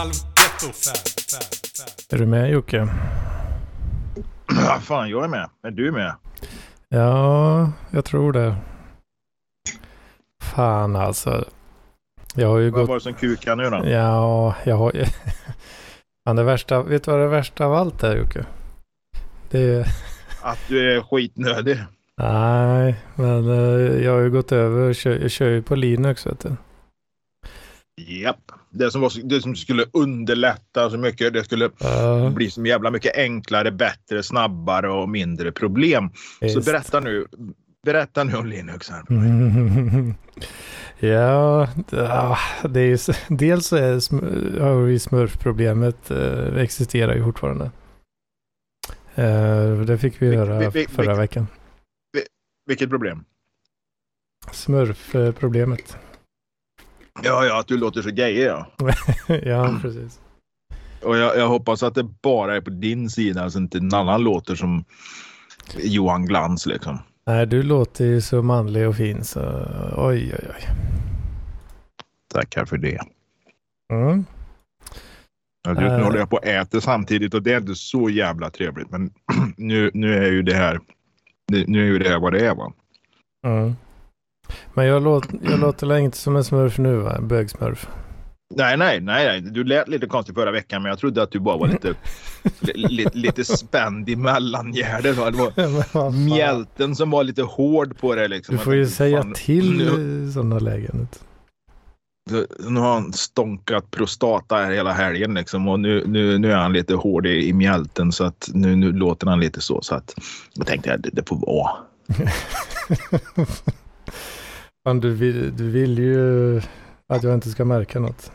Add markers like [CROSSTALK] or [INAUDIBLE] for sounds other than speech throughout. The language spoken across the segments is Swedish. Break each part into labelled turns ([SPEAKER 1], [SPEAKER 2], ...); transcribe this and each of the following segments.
[SPEAKER 1] halvgetto.
[SPEAKER 2] Är du med Jocke?
[SPEAKER 3] Ja, fan, jag är med. Är du med?
[SPEAKER 2] Ja, jag tror det. Fan alltså. Jag har ju
[SPEAKER 3] Vad
[SPEAKER 2] gått...
[SPEAKER 3] var det som kukade nu då?
[SPEAKER 2] Ja, jag har ju... [LAUGHS] Fan, det värsta... Vet du vad det värsta av allt är Jocke? Det är...
[SPEAKER 3] Att du är skitnödig.
[SPEAKER 2] Nej, men eh, jag har ju gått över. Jag kör ju på Linux vet du.
[SPEAKER 3] Japp. Det som, var, så- det som skulle underlätta så mycket. Det skulle
[SPEAKER 2] Ja,
[SPEAKER 3] bli så jävla mycket enklare, bättre, snabbare och mindre problem. Så
[SPEAKER 2] visst.
[SPEAKER 3] berätta nu. Berätta nu om Linux här. [LAUGHS]
[SPEAKER 2] ja, det- ja, det är ju... Dels så är har vi smurfproblemet eh, existerar ju fortfarande. Eh, det fick vi höra
[SPEAKER 3] vil- vil-
[SPEAKER 2] förra
[SPEAKER 3] vil-
[SPEAKER 2] veckan.
[SPEAKER 3] Vilket problem?
[SPEAKER 2] Smurfproblemet.
[SPEAKER 3] Ja, ja, att du låter så gay ja. [LAUGHS]
[SPEAKER 2] ja, precis.
[SPEAKER 3] Och jag, jag hoppas att det bara är på din sida så inte en annan låter som Johan Glans liksom.
[SPEAKER 2] Nej, du låter ju så manlig och fin så oj, oj, oj.
[SPEAKER 3] Tackar för det.
[SPEAKER 2] Mm.
[SPEAKER 3] Ja, Just nu
[SPEAKER 2] Eh.
[SPEAKER 3] håller jag på att äta samtidigt och det är inte så jävla trevligt. Men [CLEARS THROAT] nu, nu är ju det här nu nu är ju det här vad det är va.
[SPEAKER 2] Mm. Men jag, låt, jag låter inte som en smurf nu va? En bögsmurf.
[SPEAKER 3] Nej, nej, nej, nej. Du lät lite konstigt förra veckan, men jag trodde att du bara var lite, [LAUGHS] li, li, lite spänd i mellangärdet. Det var mjälten som var lite hård på det. Liksom.
[SPEAKER 2] Du får ju
[SPEAKER 3] tänkte,
[SPEAKER 2] säga
[SPEAKER 3] fan,
[SPEAKER 2] till
[SPEAKER 3] Nu,
[SPEAKER 2] i sådana lägen.
[SPEAKER 3] nu har han stånkat prostata här hela helgen liksom, och nu, nu, nu är han lite hård i, i mjälten så att nu, nu låter han lite så. så att jag tänkte att det, det får vara. [LAUGHS]
[SPEAKER 2] Fan, du, vill, du vill ju att jag inte ska märka något.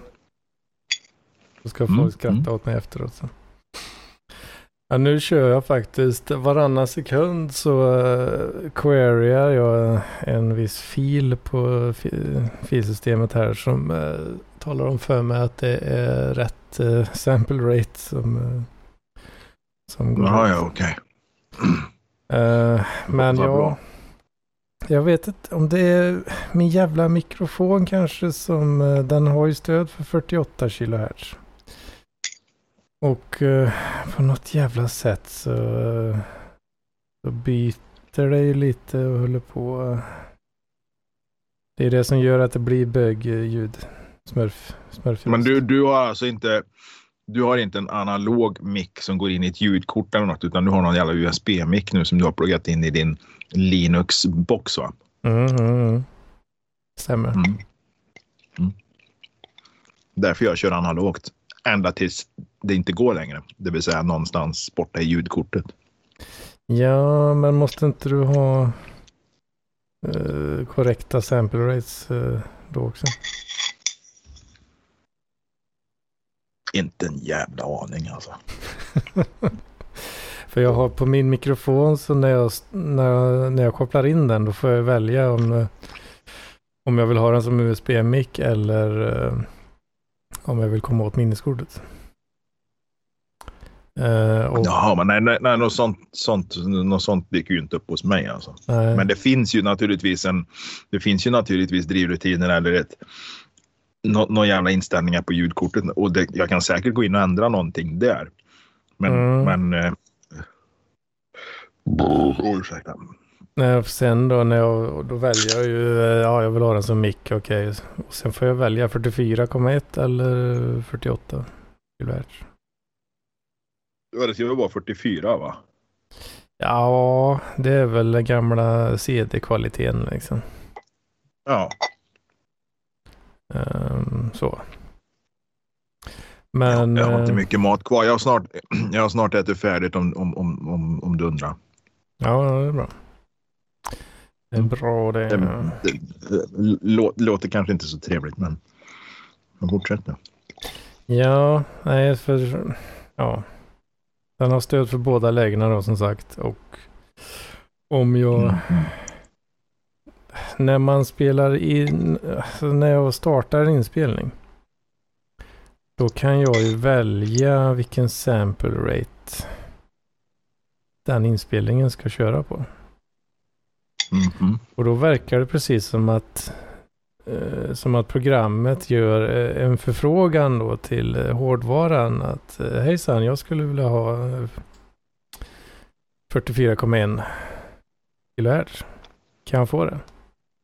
[SPEAKER 2] Då ska
[SPEAKER 3] Mm,
[SPEAKER 2] folk skratta
[SPEAKER 3] mm.
[SPEAKER 2] åt mig efteråt. Så. Ja, nu kör jag faktiskt varannan sekund så uh, queryar jag en viss fil på fi, filsystemet här som eh, talar om för mig att det är rätt eh, sample rate som, uh, som går.
[SPEAKER 3] Jaha, ja, okej.
[SPEAKER 2] Eh, men jag,
[SPEAKER 3] bra
[SPEAKER 2] jag vet inte om det är min jävla mikrofon kanske som, eh, den har ju stöd för 48 kHz. Och eh, på något jävla sätt så, eh, så byter det ju lite och håller på. Det är det som gör att det blir bögljud. Smurf. smurf
[SPEAKER 3] Men du, du har alltså inte du har inte en analog mick som går in i ett ljudkort eller något utan du har någon jävla USB-mick nu som du har pluggat in i din Linux-box va?
[SPEAKER 2] Mm, mm, mm. Stämmer.
[SPEAKER 3] Mm. Mm. Därför jag kör analogt. Ända tills det inte går längre. Det vill säga någonstans borta i ljudkortet.
[SPEAKER 2] Ja, men måste inte du ha eh, korrekta sample rates eh, då också?
[SPEAKER 3] Inte en jävla aning alltså. [LAUGHS]
[SPEAKER 2] För jag har på min mikrofon så när jag, när jag, när jag kopplar in den då får jag välja om, eh, om jag vill ha den som USB-mick eller eh, om jag vill komma åt minneskortet. Eh, och,
[SPEAKER 3] Jaha, men nej, nej, nej något, sånt, sånt, något sånt dyker ju inte upp hos mig alltså.
[SPEAKER 2] nej.
[SPEAKER 3] Men det finns ju naturligtvis en, det finns ju naturligtvis drivrutiner eller ett, nå, någon jävla inställningar på ljudkortet och det, jag kan säkert gå in och ändra någonting där. Men,
[SPEAKER 2] Mm.
[SPEAKER 3] men eh, oh, ursäkta.
[SPEAKER 2] Och sen då när jag, då väljer jag ju, eh, ja jag vill ha den som mick, okej. Och sen får jag välja 44,1 eller 48 kHz.
[SPEAKER 3] Ja, Det ska väl vara 44 va?
[SPEAKER 2] Ja, det är väl den gamla CD-kvaliteten liksom.
[SPEAKER 3] Ja.
[SPEAKER 2] Ehm, så. Men...
[SPEAKER 3] jag har inte
[SPEAKER 2] eh,
[SPEAKER 3] mycket mat kvar. Jag har snart, [CLEARS THROAT] jag har snart ätit färdigt om, om, om, om, om du undrar.
[SPEAKER 2] Ja, det är bra. Det är bra det.
[SPEAKER 3] Det, det, det lå- låter kanske inte så trevligt men, men fortsätt nu.
[SPEAKER 2] Ja, nej för... Ja. Den har stöd för båda lägena då som sagt. Och om jag...
[SPEAKER 3] Mm.
[SPEAKER 2] När man spelar in... Alltså när jag startar en inspelning. Då kan jag ju välja vilken sample rate den inspelningen ska köra på.
[SPEAKER 3] Mhm.
[SPEAKER 2] Och då verkar det precis som att eh, som att programmet gör eh, en förfrågan då till eh, hårdvaran att eh, hejsan, jag skulle vilja ha eh, 44,1 kHz. Kan jag få det?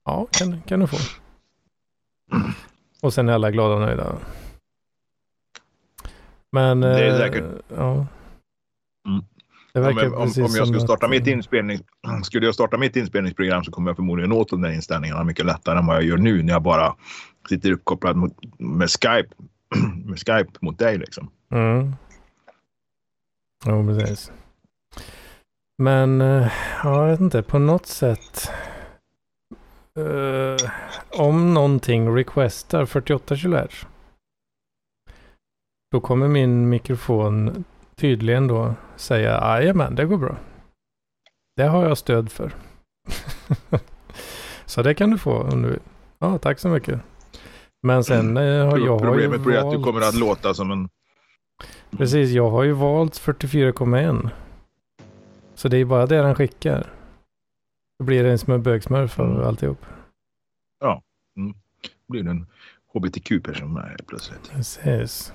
[SPEAKER 2] Ja, kan, kan du få. Och sen är alla glada och nöjda. Men...
[SPEAKER 3] Det är
[SPEAKER 2] eh,
[SPEAKER 3] säkert.
[SPEAKER 2] Ja.
[SPEAKER 3] Mm. Ja, om, om jag skulle starta,
[SPEAKER 2] att-
[SPEAKER 3] mitt inspelning, [CLEARS THROAT] skulle jag starta mitt inspelningsprogram så kommer jag förmodligen åt de där inställningarna mycket lättare än vad jag gör nu när jag bara sitter uppkopplad mot, med, Skype, [CLEARS THROAT] med Skype mot dig. Liksom.
[SPEAKER 2] Mm. Jo, precis. Men, eh, ja, jag vet inte, på något sätt. Eh, om någonting requestar 48 kHz. Då kommer min mikrofon tydligen då säga jajamän, det går bra. Det har jag stöd för. [LAUGHS] så det kan du få om du vill. Ja, tack så mycket. Men sen eh, har jag har ju
[SPEAKER 3] Problemet blir att du
[SPEAKER 2] valt-
[SPEAKER 3] kommer att låta som en...
[SPEAKER 2] Precis, jag har ju valt 44,1. Så det är bara det den skickar. Då blir det en som en bögsmurf av
[SPEAKER 3] Mm.
[SPEAKER 2] alltihop.
[SPEAKER 3] blir en hbtq-person med plötsligt.
[SPEAKER 2] Precis.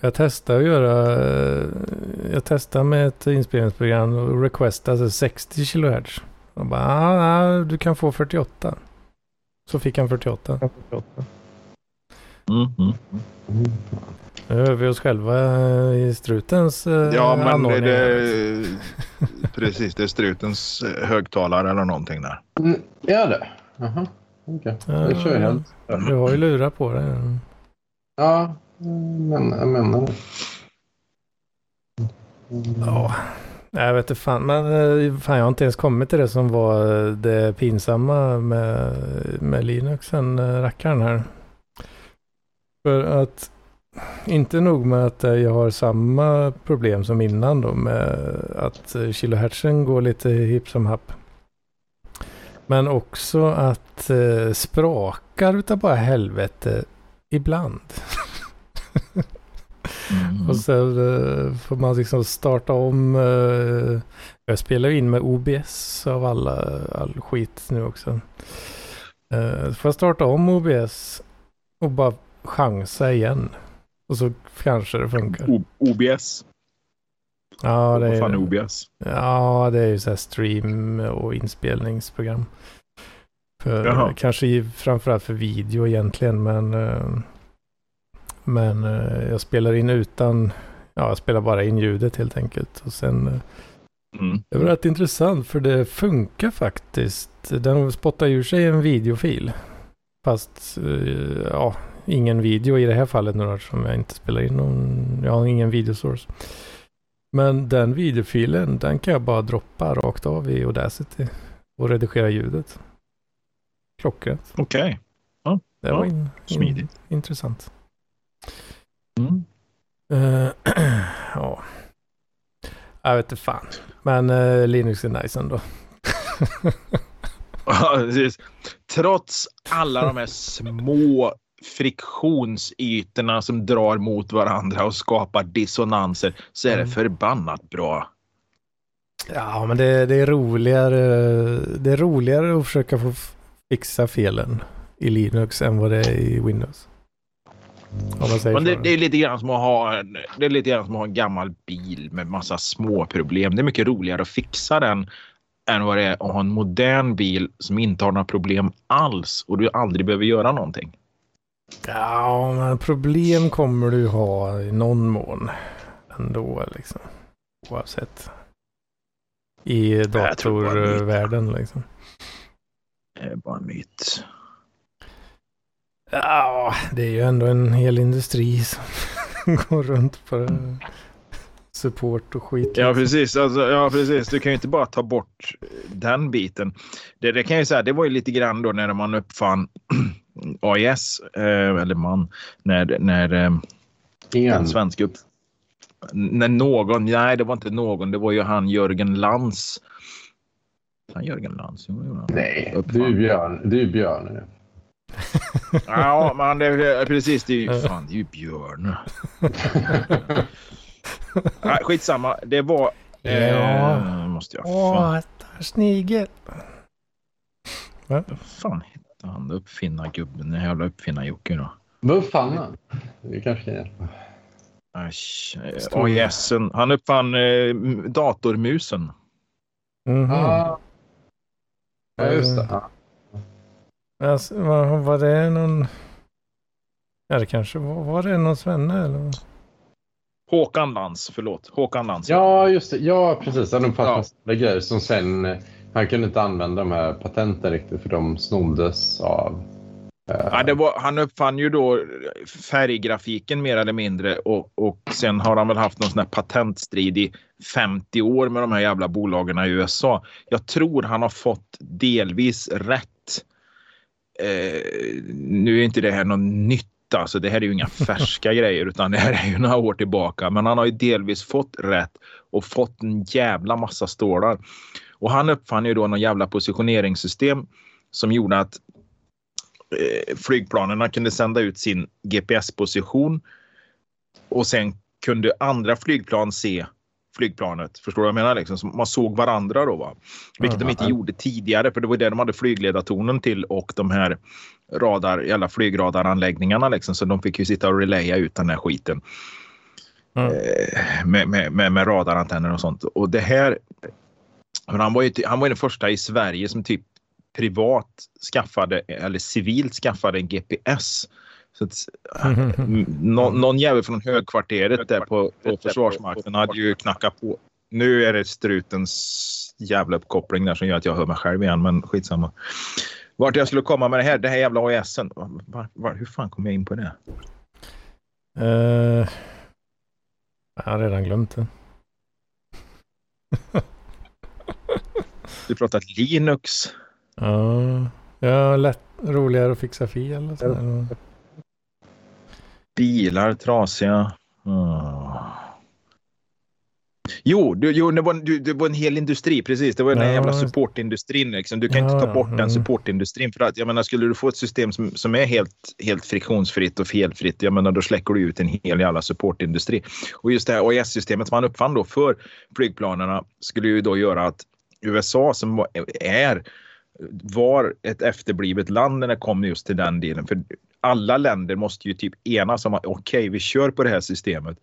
[SPEAKER 2] Jag testar att göra, jag testar med ett inspelningsprogram och requesta alltså 60 kHz. Och bara, ah, ah, du kan få 48. Så fick han 48.
[SPEAKER 3] Mm, mm.
[SPEAKER 2] Nu hör vi oss själva eh, i strutens eh,
[SPEAKER 3] Ja, men det,
[SPEAKER 2] anordning
[SPEAKER 3] det, [LAUGHS] precis, det är strutens eh, högtalare eller någonting där.
[SPEAKER 1] Mm, är det? Jaha. Okej. Det kör jag helt.
[SPEAKER 2] Du har ju lurat på det.
[SPEAKER 1] Ja, men jag menar det.
[SPEAKER 2] Ja, jag vet inte fan. Men eh, fan, jag har inte ens kommit till det som var eh, det pinsamma med, med Linuxen, eh, rackaren här. För att inte nog med att eh, jag har samma problem som innan då med att eh, kilohertzen går lite hipp som happ. Men också att eh, sprakar utav bara helvete ibland.
[SPEAKER 3] Mm.
[SPEAKER 2] Och sen eh, får man liksom starta om. eh, jag spelar ju in med OBS av alla, all skit nu också. Så får jag starta om OBS och bara chansa igen. Och så kanske det funkar.
[SPEAKER 3] O- OBS.
[SPEAKER 2] Ja, det
[SPEAKER 3] Vad fan är
[SPEAKER 2] är,
[SPEAKER 3] OBS?
[SPEAKER 2] ja, det är ju så här stream och inspelningsprogram. För,
[SPEAKER 3] Jaha.
[SPEAKER 2] kanske framförallt för video egentligen, men eh, men eh, jag spelar in utan, ja, jag spelar bara in ljudet helt enkelt. Och sen, eh,
[SPEAKER 3] Mm.
[SPEAKER 2] det var rätt intressant för det funkar faktiskt. Den spottar ur sig en videofil. Fast, ja, ingen video i det här fallet nu eftersom jag inte spelar in någon, jag har ingen videosource. Men den videofilen, den kan jag bara droppa rakt av i Audacity och redigera ljudet. Klockrent.
[SPEAKER 3] Okej.
[SPEAKER 2] Det
[SPEAKER 3] Ja,
[SPEAKER 2] var in, in,
[SPEAKER 3] smidigt.
[SPEAKER 2] intressant.
[SPEAKER 3] Mm.
[SPEAKER 2] Eh, [CLEARS THROAT] ja. Jag vet inte fan. Men uh, Linux är nice ändå. [LAUGHS]
[SPEAKER 3] Trots alla de här [LAUGHS] små friktionsytorna som drar mot varandra och skapar dissonanser så är det
[SPEAKER 2] Mm.
[SPEAKER 3] förbannat bra.
[SPEAKER 2] Ja, men det, det är roligare. Det är roligare att försöka få fixa felen i Linux än vad det är i Windows.
[SPEAKER 3] Men det, det är lite grann som att ha en, det är lite grann som att ha en gammal bil med massa små problem. Det är mycket roligare att fixa den än vad det är att ha en modern bil som inte har några problem alls och du aldrig behöver göra någonting.
[SPEAKER 2] Ja, men problem kommer du ha i någon mån ändå liksom. Oavsett. I datorvärlden liksom.
[SPEAKER 3] Det är bara en myt.
[SPEAKER 2] Ja, det är ju ändå en hel industri som [LAUGHS] går runt på support och skit.
[SPEAKER 3] Ja,
[SPEAKER 2] liksom.
[SPEAKER 3] precis. Alltså, ja, precis. Du kan ju inte bara ta bort den biten. Det, det kan jag ju säga, det var ju lite grann då när man uppfann [CLEARS THROAT] AIS, eh, eller man, när, när eh,
[SPEAKER 1] En.
[SPEAKER 3] den svenska upp... När någon, nej det var inte någon, det var ju han Jörgen Lantz. Han Jörgen Lantz, jo, jo, ja.
[SPEAKER 1] Nej,
[SPEAKER 3] Uppfann.
[SPEAKER 1] du är Björn. Du är Björn. nu. [LAUGHS]
[SPEAKER 3] Ja, men det, det, precis. Det är ju, fan, det är ju Björn. Nej, skitsamma. Det var... Eh,
[SPEAKER 2] Ja.
[SPEAKER 3] Måste jag...
[SPEAKER 2] Åh, snigel.
[SPEAKER 3] vad fan. Hette han? Uppfinnargubben, den jävla uppfinnar-Jocke
[SPEAKER 1] han? Det kanske kan hjälpa.
[SPEAKER 3] AIS. Han uppfann eh, datormusen.
[SPEAKER 2] Mhm.
[SPEAKER 1] Ah. Ja, just det.
[SPEAKER 2] Alltså, var, var det någon... Ja, det kanske var, var det någon svenne eller? vad?
[SPEAKER 3] Håkan Lans, förlåt. Håkan Lans.
[SPEAKER 1] ja, just det. Ja, precis. Han uppfann
[SPEAKER 3] Ja.
[SPEAKER 1] grejer som sen... Han kunde inte använda de här patenten riktigt för de snoddes av... eh,
[SPEAKER 3] Ja, var, han uppfann ju då färggrafiken mer eller mindre och, och sen har han väl haft någon sån här patentstrid i 50 år med de här jävla bolagen i USA. Jag tror han har fått delvis rätt. Eh, nu är inte det här någon nytt Alltså, det här är ju inga [LAUGHS] färska grejer utan det här är ju några år tillbaka. Men han har ju delvis fått rätt och fått en jävla massa stålar. Och han uppfann ju då någon jävla positioneringssystem som gjorde att eh, flygplanen kunde sända ut sin GPS-position och sen kunde andra flygplan se flygplanet. Förstår du vad jag menar? Liksom? Så man såg varandra då. Va? Vilket de inte
[SPEAKER 1] Ja.
[SPEAKER 3] gjorde tidigare för det var det de hade flygledartornen till och de här radar, jävla flygradaranläggningarna liksom. Så de fick ju sitta och relaya ut den här skiten
[SPEAKER 2] Mm.
[SPEAKER 3] eh, med, med, med, med radarantenner och sånt. Och det här. Men han var ju han var den första i Sverige som typ privat skaffade eller civilt skaffade en GPS. Så att,
[SPEAKER 2] Mhm.
[SPEAKER 3] Nå, någon jävel från högkvarteret där på, på Försvarsmakten hade ju knackat på. Nu är det strutens jävla uppkoppling där som gör att jag hör mig själv igen, men skitsamma. Vart jag skulle komma med det här, det här jävla AISen. Var, var, hur fan kom jag in på det?
[SPEAKER 2] Eh, jag har redan glömt det. [LAUGHS]
[SPEAKER 3] Du pratat Linux.
[SPEAKER 2] Ja, ja lätt, roligare att fixa fel och sådär.
[SPEAKER 3] Bilar trasiga. Ah. Jo, du, jo det, var, en- du, det var en hel industri, precis. Det var den här
[SPEAKER 2] Ja.
[SPEAKER 3] jävla supportindustrin. Liksom. Du kan inte
[SPEAKER 2] Ja,
[SPEAKER 3] ta bort
[SPEAKER 2] mm.
[SPEAKER 3] den supportindustrin. För att, jag menar, skulle du få ett system som, som är helt, helt friktionsfritt och felfritt, jag menar, då släcker du ut en hel jävla supportindustri. Och just det här OIS-systemet som man uppfann då för flygplanerna skulle ju då göra att USA som var- är var ett efterblivet land när det kom just till den delen. För alla länder måste ju typ enas om att okej, vi kör på det här systemet.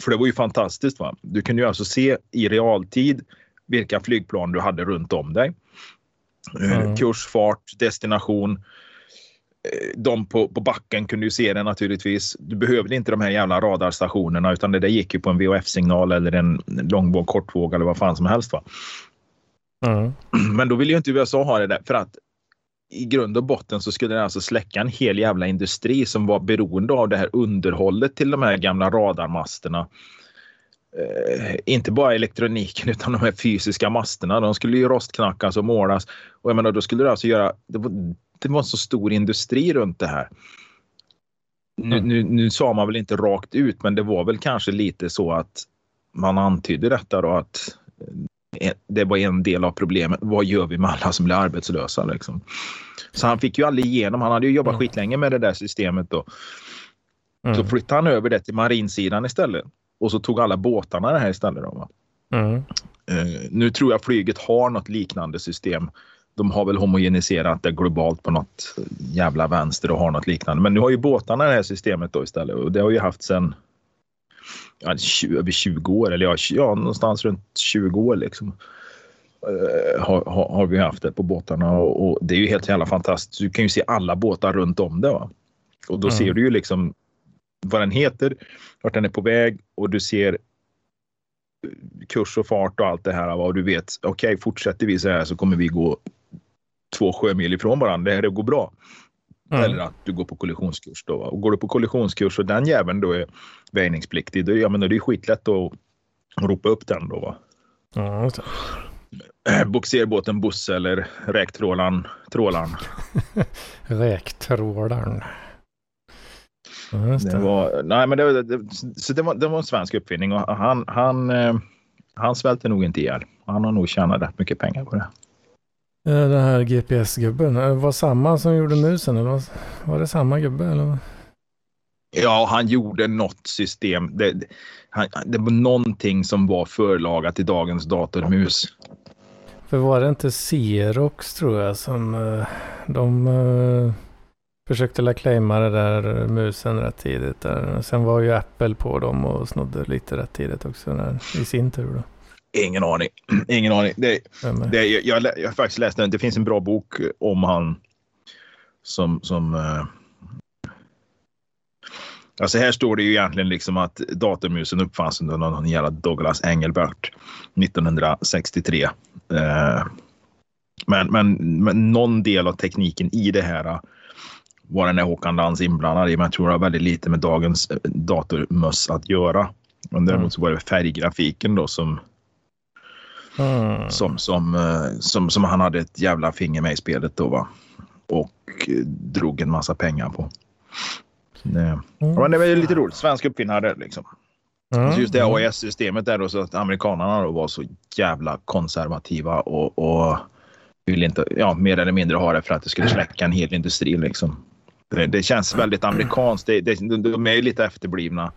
[SPEAKER 3] För det var ju fantastiskt. va? Du kunde ju alltså se i realtid vilka flygplan du hade runt om dig. Eh,
[SPEAKER 2] Mm.
[SPEAKER 3] Kurs, fart, destination. Eh, De på, på backen kunde ju se det naturligtvis. Du behövde inte de här jävla radarstationerna utan det där gick ju på en VHF-signal eller en långvåg, kortvåg eller vad fan som helst. Va?
[SPEAKER 2] Mm.
[SPEAKER 3] Men då vill ju inte USA ha det där för att i grund och botten så skulle det alltså släcka en hel jävla industri som var beroende av det här underhållet till de här gamla radarmasterna. Eh, inte bara elektroniken utan de här fysiska masterna. De skulle ju rostknackas och målas. Och jag menar, då skulle det alltså göra... Det var, det var en så stor industri runt det här. Nu,
[SPEAKER 2] Mm.
[SPEAKER 3] nu, nu sa man väl inte rakt ut, men det var väl kanske lite så att man antydde detta då att det var en del av problemet. Vad gör vi med alla som blir arbetslösa? Liksom? Så han fick ju aldrig igenom. Han hade ju jobbat
[SPEAKER 2] Mm.
[SPEAKER 3] skitlänge med det där systemet. Då. Så
[SPEAKER 2] Mm.
[SPEAKER 3] flyttade han över det till marinsidan istället. Och så tog alla båtarna det här istället. Då?
[SPEAKER 2] Mm.
[SPEAKER 3] Eh, nu tror jag flyget har något liknande system. De har väl homogeniserat det globalt på något jävla vänster och har något liknande. Men nu har ju båtarna det här systemet då istället och det har ju haft sedan ja, tj- över 20 år eller ja, ja, någonstans runt 20 år liksom. Eh, har, har, har vi haft det på båtarna och, och det är ju helt jävla fantastiskt. Du kan ju se alla båtar runt om det. Va? Och då
[SPEAKER 2] Mm.
[SPEAKER 3] ser du ju liksom vad den heter, vart den är på väg och du ser kurs och fart och allt det här. va? Och du vet, okej, fortsätter vi så här så kommer vi gå två sjömil ifrån varandra. Det här går bra.
[SPEAKER 2] Mm.
[SPEAKER 3] Eller att du går på kollisionskurs. Då. Och går du på kollisionskurs och den jäveln då är väjningspliktig, då, ja, men då är det ju skitlätt att, ropa upp den. Då, va?
[SPEAKER 2] Ja, just det. [CLEARS THROAT]
[SPEAKER 3] Bogserbåten Bosse eller räktrålaren Trålaren. [LAUGHS]
[SPEAKER 2] Räktrålaren.
[SPEAKER 3] Det. var, nej, men det, det, så det, var, det var en svensk uppfinning och han, han, eh, han svälter nog inte ihjäl. Han har nog tjänat rätt mycket pengar på det.
[SPEAKER 2] Eh, Den här GPS-gubben. eh, Var samma som gjorde musen? Eller var, det samma gubbe? Eller?
[SPEAKER 3] Ja, han gjorde något system. Det, det- han, det var någonting som var förlagat till dagens datormus.
[SPEAKER 2] För var det inte Xerox tror jag som eh, de försökte la claima det där musen rätt tidigt. Där. Sen var ju Apple på dem och snodde lite rätt tidigt också där, i sin tur. Då.
[SPEAKER 3] Ingen aning. [CLEARS THROAT] Ingen aning. Det, det, jag, jag, jag har faktiskt läst den. Det finns en bra bok om han som, som uh, Alltså här står det ju egentligen liksom att datormusen uppfanns under någon jävla Douglas Engelbert 1963. Eh, men, men, men någon del av tekniken i det här var den här Håkan Lans inblandad i, men jag tror det har väldigt lite med dagens eh, datormöss att göra. Men däremot så var det färggrafiken då som, mm. som, som, eh, som, som han hade ett jävla finger med i spelet då va. Och drog en massa pengar på. Det, mm. men det var lite roligt. Svensk uppfinnare liksom. Mm. Så just det AES-systemet där då så att amerikanerna då var så jävla konservativa och, och ville inte, ja, mer eller mindre ha det för att det skulle släcka en hel industri liksom. Det, det känns väldigt amerikanskt. Det, det, de är ju lite efterblivna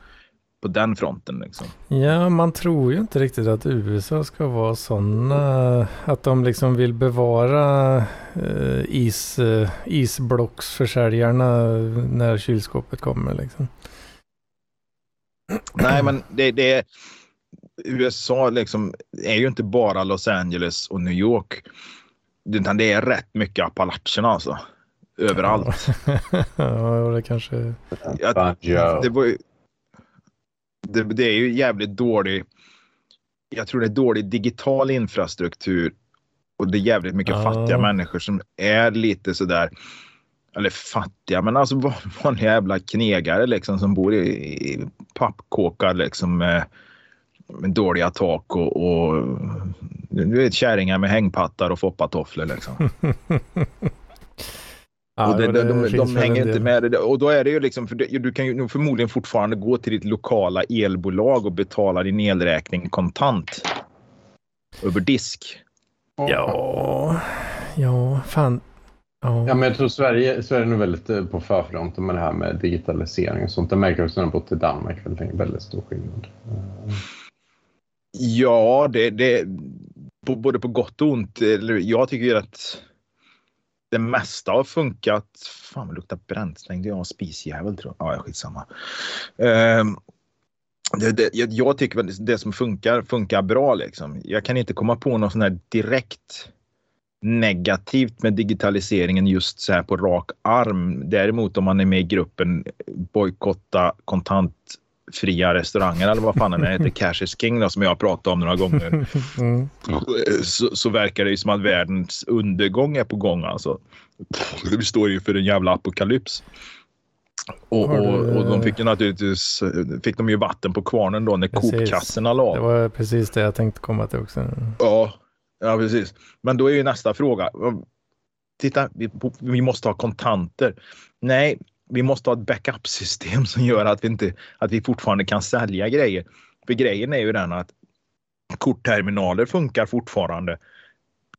[SPEAKER 3] på den fronten. Liksom.
[SPEAKER 2] Ja, man tror ju inte riktigt att USA ska vara sådana. Att de liksom vill bevara eh, is, eh, isblocksförsäljarna när kylskåpet kommer. Liksom.
[SPEAKER 3] Nej, men det, det är... USA liksom är ju inte bara Los Angeles och New York. Utan det är rätt mycket Appalacherna alltså. Överallt.
[SPEAKER 2] ja, [LAUGHS] det kanske...
[SPEAKER 3] Ja, det, var, det, det, är ju jävligt dålig. Jag tror det är dålig digital infrastruktur och det är jävligt mycket ja. fattiga människor som är lite sådär. Eller fattiga, men alltså vanliga jävla knegare liksom som bor i, i pappkåkar liksom med, med dåliga tak och, och du vet kärringar med hängpattar och foppatofflor liksom. [LAUGHS] Ja, och det, det, de, de, de hänger inte med. Och då är det ju liksom, för det, du kan ju förmodligen fortfarande gå till ditt lokala elbolag och betala din elräkning kontant. Över disk.
[SPEAKER 2] Ja, ja, fan.
[SPEAKER 1] Ja. ja, men jag tror Sverige, Sverige är nog väldigt eh, på förfronten med det här med digitalisering och sånt. Det märker jag också när jag bott i Danmark. Väldigt, väldigt stor skillnad.
[SPEAKER 3] Ja, det, det både på gott och ont. Jag tycker ju att det mesta har funkat. Fan vad luktar bränt. Slängde jag en spisjävel tror jag. Ja, skitsamma. Um, det, det, jag, jag tycker att det som funkar, funkar bra liksom. Jag kan inte komma på något sån här direkt negativt med digitaliseringen just så här på rak arm. Däremot om man är med i gruppen bojkotta kontant fria restauranger eller vad fan den heter, Cash is King då, som jag har pratat om några gånger. [LAUGHS] Mm. Så, så, verkar det ju som att världens undergång är på gång alltså. Vi står ju för en jävla apokalyps. Och, och, och, de fick ju naturligtvis fick de ju vatten på kvarnen då när kokkassorna la.
[SPEAKER 2] Det var precis det jag tänkte komma till också.
[SPEAKER 3] Ja, ja precis. Men då är ju nästa fråga. Titta, vi, vi måste ha kontanter. Nej, vi måste ha ett backup-system som gör att vi, inte, att vi fortfarande kan sälja grejer. För grejen är ju den att kortterminaler funkar fortfarande.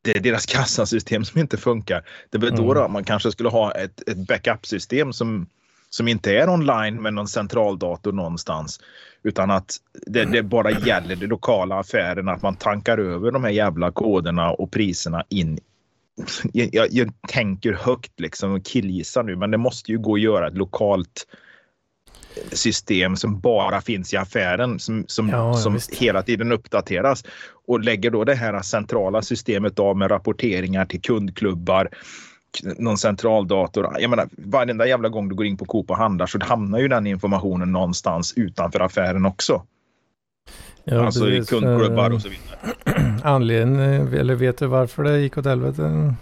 [SPEAKER 3] Det är deras kassasystem som inte funkar. Det är då, då mm. man kanske skulle ha ett, ett backup-system som, som inte är online med någon centraldator någonstans. Utan att det, det, bara gäller de lokala affären, att man tankar över de här jävla koderna och priserna in jag, jag, tänker högt liksom och killgissar nu, men det måste ju gå att göra ett lokalt system som bara finns i affären som, som, ja, som hela tiden uppdateras och lägger då det här centrala systemet av med rapporteringar till kundklubbar, någon centraldator. Jag menar, varenda jävla gång du går in på Coop och handlar så hamnar ju den informationen någonstans utanför affären också. Ja, alltså precis, i kundklubbar och så vidare. [CLEARS THROAT]
[SPEAKER 2] Anledningen, eller vet du varför det gick åt helvete?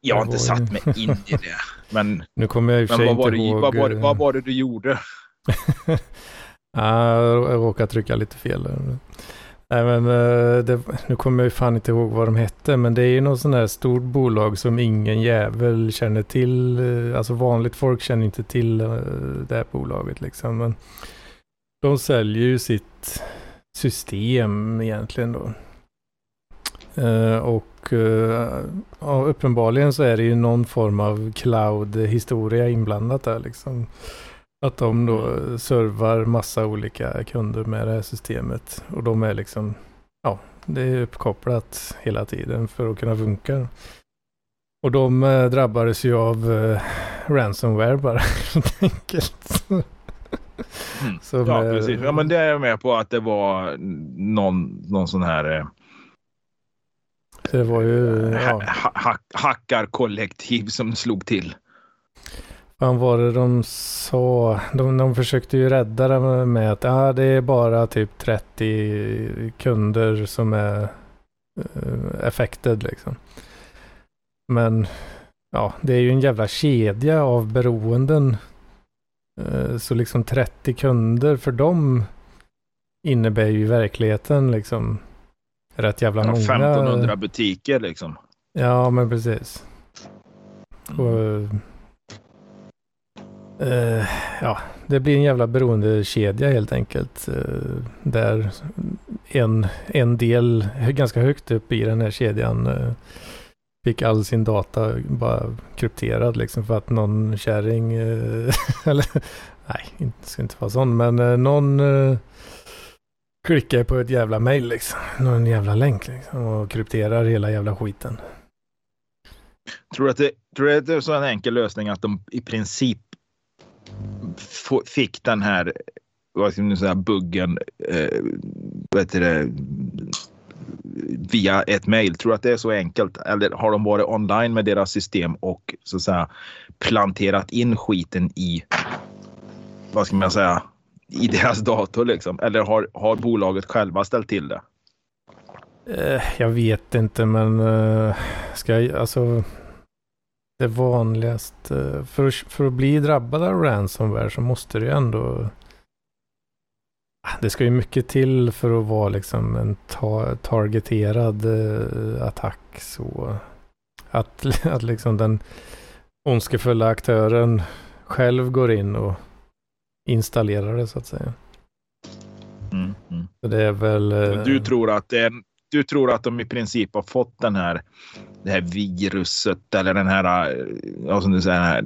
[SPEAKER 3] Jag har inte satt mig in i det. Men, [LAUGHS]
[SPEAKER 2] nu kommer jag i och för sig inte ihåg.
[SPEAKER 3] Vad var, det, vad var det du gjorde? [LAUGHS]
[SPEAKER 2] jag råkade trycka lite fel. Nej, men, eh, det, nu kommer jag ju fan inte ihåg vad de hette, men det är ju något sånt här stort bolag som ingen jävel känner till. Eh, alltså vanligt folk känner inte till eh, det här bolaget liksom. Men de säljer ju sitt system egentligen då. Uh, och uh, ja, uppenbarligen så är det ju någon form av cloud-historia inblandat där liksom. Att de då servar massa olika kunder med det här systemet. Och de är liksom, ja, det är uppkopplat hela tiden för att kunna funka. Och de eh, drabbades ju av eh, ransomware bara [LAUGHS] helt enkelt.
[SPEAKER 3] Mm.
[SPEAKER 2] Som,
[SPEAKER 3] Ja,
[SPEAKER 2] eh,
[SPEAKER 3] precis. Ja, men det är jag med på att det var någon, någon sån här eh,
[SPEAKER 2] Det var ju, ja,
[SPEAKER 3] ha, ha, hackarkollektiv som slog till.
[SPEAKER 2] vad var det de sa? De, de försökte ju rädda det med att ja, det är bara typ 30 kunder som är uh, affected liksom. Men ja, det är ju en jävla kedja av beroenden. Eh, Så liksom 30 kunder för dem innebär ju i verkligheten liksom rätt jävla många.
[SPEAKER 3] 1500 butiker liksom.
[SPEAKER 2] Ja, men precis. Och, eh, ja, det blir en jävla beroendekedja helt enkelt. Eh, där en, en del ganska högt upp i den här kedjan eh, fick all sin data bara krypterad liksom för att någon kärring, eh, [LAUGHS] eller nej, det ska inte vara sån, men eh, någon eh, klickar på ett jävla mail liksom, någon jävla länk liksom och krypterar hela jävla skiten.
[SPEAKER 3] Tror du att det, tror du att det är så en enkel lösning att de i princip fick den här vad ska man säga, buggen eh, vad heter det, via ett mejl? Tror du att det är så enkelt? Eller har de varit online med deras system och så att säga planterat in skiten i vad ska man säga i deras dator liksom? Eller har, har bolaget själva ställt till det?
[SPEAKER 2] Eh, jag vet inte, men eh, ska jag, alltså det vanligaste, eh, för, att- för att bli drabbad av ransomware så måste det ju ändå det ska ju mycket till för att vara liksom en ta, targeterad eh, attack så att, [LAUGHS] att liksom den ondskefulla aktören själv går in och installerar det så att säga.
[SPEAKER 3] Mm, mm.
[SPEAKER 2] Det är väl... eh,
[SPEAKER 3] Du tror att du tror att de i princip har fått den här, det här viruset eller den här, eh, ja, som du säger, den här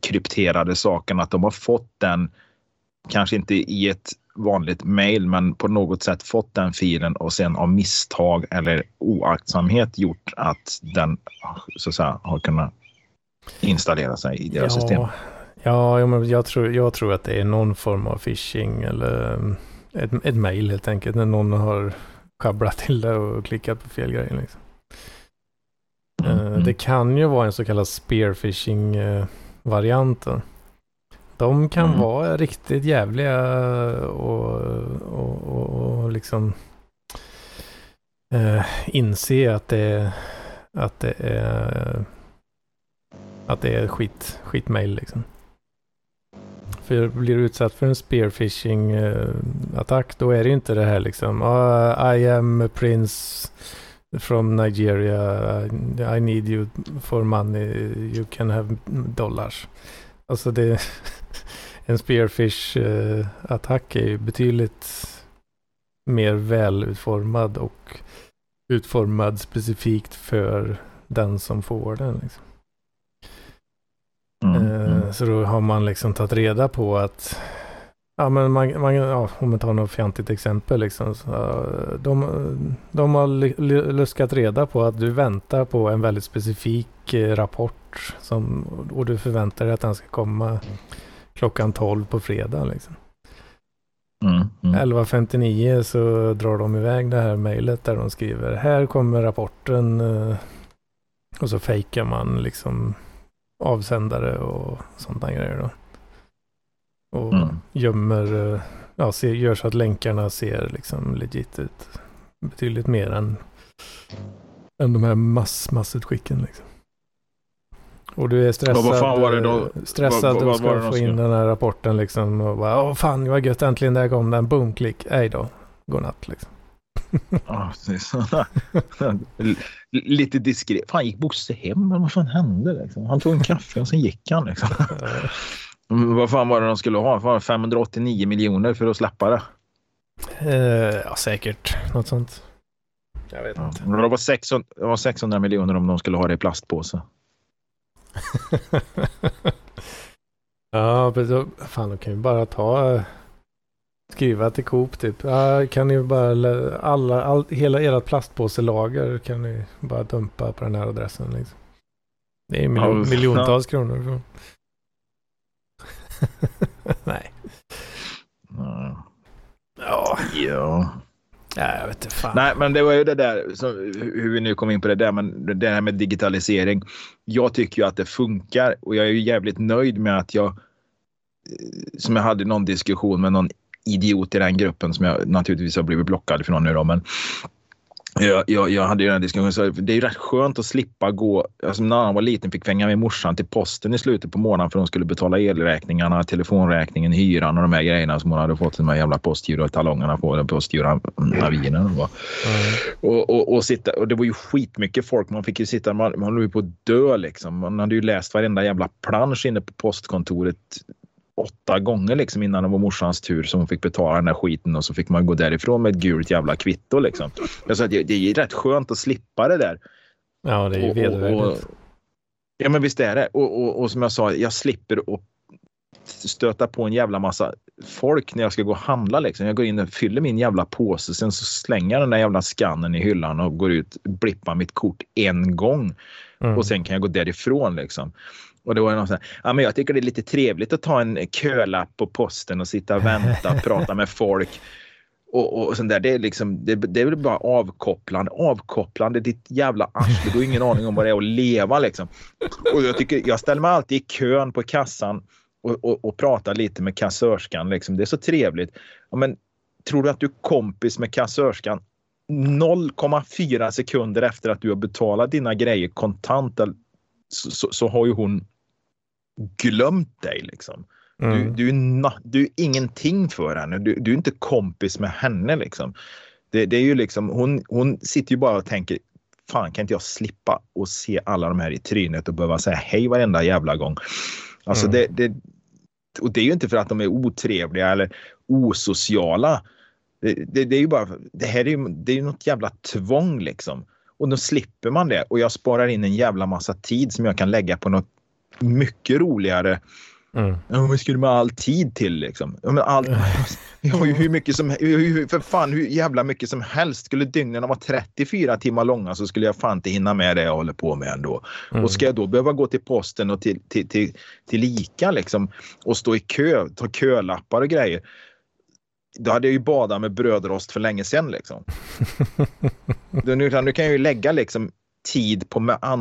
[SPEAKER 3] krypterade saken, att de har fått den, kanske inte i ett vanligt mail, men på något sätt fått den filen och sen av misstag eller oaktsamhet gjort att den så att säga, har kunnat installera sig i deras system.
[SPEAKER 2] Ja, ja men jag, tror, jag tror att det är någon form av phishing eller um, ett, ett mail helt enkelt. När någon har sjabblat till det och klickat på fel grej. Liksom.
[SPEAKER 3] Mm,
[SPEAKER 2] Eh,
[SPEAKER 3] mm.
[SPEAKER 2] Det kan ju vara en så kallad spearfishing-variant. då. De kan
[SPEAKER 3] Mm.
[SPEAKER 2] vara riktigt jävliga och, och, och, och liksom eh, inse att det, att det är att det är skit, skitmail liksom. För blir du utsatt för en spearfishing-attack då är det ju inte det här liksom "Ah, I am a prince from Nigeria. I need you for money. You can have dollars. Alltså det [LAUGHS] en spearfish-attack är ju betydligt mer välutformad och utformad specifikt för den som får den. Liksom.
[SPEAKER 3] Mm,
[SPEAKER 2] Eh,
[SPEAKER 3] mm.
[SPEAKER 2] Så då har man liksom tagit reda på att Ja men man, man, ja, om man tar något fjantigt exempel liksom. Så, eh, de, de har luskat reda på att du väntar på en väldigt specifik eh, rapport. Som, och du förväntar dig att den ska komma klockan 12 på fredag. Liksom.
[SPEAKER 3] Mm, mm.
[SPEAKER 2] 11.59 så drar de iväg det här mejlet där de skriver här kommer rapporten. eh, Och så fejkar man liksom avsändare och sådana grejer då. Och
[SPEAKER 3] Mm.
[SPEAKER 2] gömmer, eh, ja, ser, gör så att länkarna ser liksom legit ut. Betydligt mer än, än de här mass, massutskicken liksom. Och du är stressad,
[SPEAKER 3] vad fan var det då?
[SPEAKER 2] eh, stressad
[SPEAKER 3] Vad- vad-
[SPEAKER 2] och ska
[SPEAKER 3] var
[SPEAKER 2] få in den här rapporten liksom. Och bara, åh fan vad gött, äntligen där kom den, boom, klick, ej då, godnatt liksom. [LAUGHS]
[SPEAKER 3] Ja, precis. [LAUGHS] Lite diskret. Fan, gick Bosse hem? eller Vad fan hände? Liksom? Han tog en kaffe och sen gick han. Liksom. [LAUGHS] Men Vad fan var det de skulle ha? Fan, 589 miljoner för att släppa det.
[SPEAKER 2] Eh, ja, säkert. Något sånt. Jag vet
[SPEAKER 3] Ja.
[SPEAKER 2] inte.
[SPEAKER 3] Det var 600, det var 600 miljoner om de skulle ha det i plastpåse. [LAUGHS]
[SPEAKER 2] ja, men då, fan, de kan ju bara ta... Skriva till Coop typ. Ja, kan ni bara alla, all, hela ert plastpåselager kan ni bara dumpa på den här adressen liksom. Det är miljon,
[SPEAKER 3] Ja,
[SPEAKER 2] miljontals kronor. [LAUGHS] Nej.
[SPEAKER 3] Ja.
[SPEAKER 2] Ja,
[SPEAKER 3] ja.
[SPEAKER 2] ja, jag vet inte fan.
[SPEAKER 3] Nej, men det var ju det där, som, hur vi nu kom in på det där, men det här med digitalisering. Jag tycker ju att det funkar och jag är ju jävligt nöjd med att jag, som jag hade någon diskussion med någon idiot i den gruppen som jag naturligtvis har blivit blockad från nu då, men jag, jag, jag hade ju den diskussionen, så det är ju rätt skönt att slippa gå, alltså när han var liten fick fänga med morsan till posten i slutet på månaden för hon skulle betala elräkningarna, telefonräkningen, hyran och de här grejerna som hon hade fått de här jävla postgirotalongerna på, postgiroavierna.
[SPEAKER 2] Mm.
[SPEAKER 3] Och, och, och, sitta, och det var ju skitmycket folk. Man fick ju sitta, man, man höll ju på att dö liksom. Man hade ju läst varenda jävla plansch inne på postkontoret åtta gånger liksom innan det var morsans tur som hon fick betala den här skiten och så fick man gå därifrån med ett gult jävla kvitto liksom. Jag sa att det, är rätt skönt att slippa det där.
[SPEAKER 2] Ja, det är ju vedervärdigt.
[SPEAKER 3] Ja, men visst är det. Och, och, och som jag sa, jag slipper att stöta på en jävla massa folk när jag ska gå och handla. Liksom. Jag går in och fyller min jävla påse, sen så slänger jag den där jävla skannen i hyllan och går ut, blippar mitt kort en gång
[SPEAKER 2] Mm.
[SPEAKER 3] och sen kan jag gå därifrån. Liksom. Och det var någon som ja, men jag tycker det är lite trevligt att ta en kölapp på posten och sitta och vänta, och prata med folk. Och, och sånt där, det är liksom, det, det är väl bara avkopplande. Avkopplande, ditt jävla arsle. Du har ingen aning om vad det är att leva liksom. Och jag, tycker, jag ställer mig alltid i kön på kassan och, och, och pratar lite med kassörskan. Liksom. Det är så trevligt. Ja, men, tror du att du är kompis med kassörskan 0,4 sekunder efter att du har betalat dina grejer kontant så, så, så har ju hon glömt dig. Liksom. Du,
[SPEAKER 2] Mm.
[SPEAKER 3] du, är na- du är ingenting för henne. Du, du är inte kompis med henne. Liksom. Det, det är ju liksom, hon, hon sitter ju bara och tänker fan kan inte jag slippa och se alla de här i trynet och behöva säga hej varenda jävla gång. Alltså
[SPEAKER 2] Mm.
[SPEAKER 3] det, det, och det är ju inte för att de är otrevliga eller osociala. Det, det, det är ju bara, det här är ju, det är ju något jävla tvång liksom. Och då slipper man det och jag sparar in en jävla massa tid som jag kan lägga på något mycket roligare.
[SPEAKER 2] Mm.
[SPEAKER 3] Ja, vad skulle man all tid till liksom? Ja, men all, har [LAUGHS] ju hur mycket som, hur- för fan hur jävla mycket som helst. Skulle dygnen vara 34 timmar långa så skulle jag fan inte hinna med det jag håller på med ändå.
[SPEAKER 2] Mm.
[SPEAKER 3] Och ska jag då behöva gå till posten och till, till, till, till Ica liksom och stå i kö, ta kölappar och grejer. Då hade jag ju badat med brödrost för länge sedan liksom. [LAUGHS] Nu, nu kan jag ju lägga liksom tid på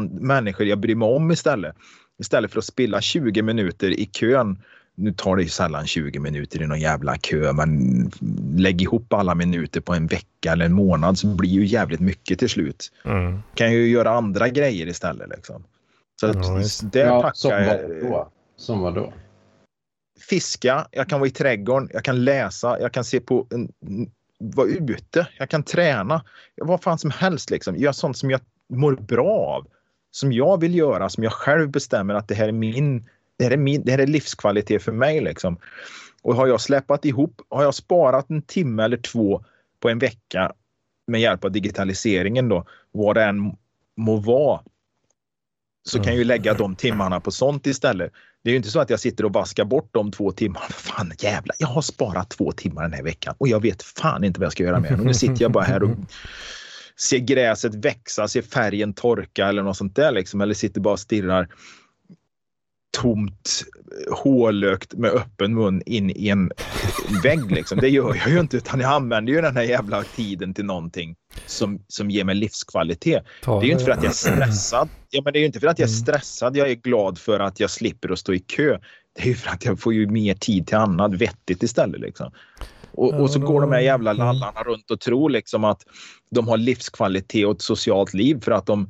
[SPEAKER 3] människor jag bryr mig om istället. Istället för att spilla 20 minuter i kön. Nu tar det ju sällan 20 minuter i någon jävla kö, men lägg ihop alla minuter på en vecka eller en månad så blir ju jävligt mycket till slut
[SPEAKER 2] Mm.
[SPEAKER 3] kan ju göra andra grejer istället. Liksom. Så att,
[SPEAKER 2] just
[SPEAKER 3] där
[SPEAKER 1] Ja, som
[SPEAKER 3] tackar jag.
[SPEAKER 1] då? Som vad då?
[SPEAKER 3] Fiska, jag kan vara i trädgården, jag kan läsa, jag kan se på en, vara ute, jag kan träna. Vad fan som helst liksom. Göra sånt som jag mår bra av. Som jag vill göra, som jag själv bestämmer att det här är min, det här är, min, det här är livskvalitet för mig. Liksom. Och har jag släpat ihop, har jag sparat en timme eller två på en vecka med hjälp av digitaliseringen då, vad det än må vara, så kan jag ju lägga de timmarna på sånt istället. Det är ju inte så att jag sitter och vaskar bort de två timmarna. [LAUGHS] Fan jävlar, jag har sparat två timmar den här veckan och jag vet fan inte vad jag ska göra med. Och nu sitter jag bara här och ser gräset växa, ser färgen torka eller något sånt där liksom. Eller sitter bara och stirrar tomt, hålökt med öppen mun in i en vägg. Liksom. Det gör jag ju inte utan jag använder ju den här jävla tiden till någonting som, som ger mig livskvalitet.
[SPEAKER 2] Ta
[SPEAKER 3] Det är ju inte för att jag är [CLEARS THROAT] stressad. Ja, men det är ju inte för att jag är
[SPEAKER 2] Mm.
[SPEAKER 3] stressad. Jag är glad för att jag slipper att stå i kö. Det är ju för att jag får ju mer tid till annat vettigt istället. Liksom. Och, och så går de här jävla
[SPEAKER 2] Mm.
[SPEAKER 3] lallarna runt och tror liksom att de har livskvalitet och ett socialt liv för att de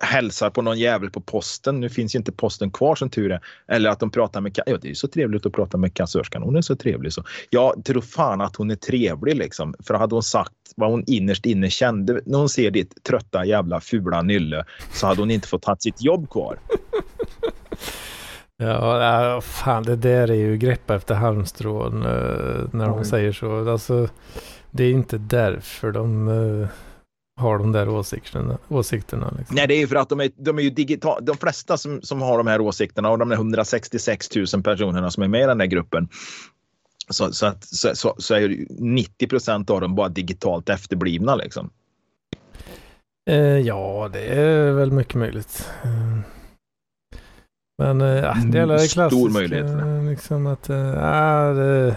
[SPEAKER 3] hälsar på någon jävel på posten. Nu finns ju inte posten kvar som tur är. Eller att de pratar med... Ja, det är ju så trevligt att prata med kassörskan. Hon är så trevlig. Så. Jag tror fan att hon är trevlig liksom. För hade hon sagt vad hon innerst inne kände när hon ser ditt trötta jävla fula nylle så hade hon inte fått ha sitt jobb kvar. [LAUGHS]
[SPEAKER 2] Ja, ja, fan det där är ju greppa efter halmstrån eh, när de
[SPEAKER 3] Mm.
[SPEAKER 2] säger så. Alltså, det är inte därför de eh, har de där åsikterna. åsikterna liksom.
[SPEAKER 3] Nej, det är ju för att de är, de är ju digitala. De flesta som, som har de här åsikterna och de där 166 000 personerna som är med i den här gruppen Så, så, att, så, så, så är 90 procent av dem bara digitalt efterblivna liksom.
[SPEAKER 2] Eh, ja, det är väl mycket möjligt. Eh, men eh, ja, det är klassiskt. Stor möjlighet. Liksom att, äh, det,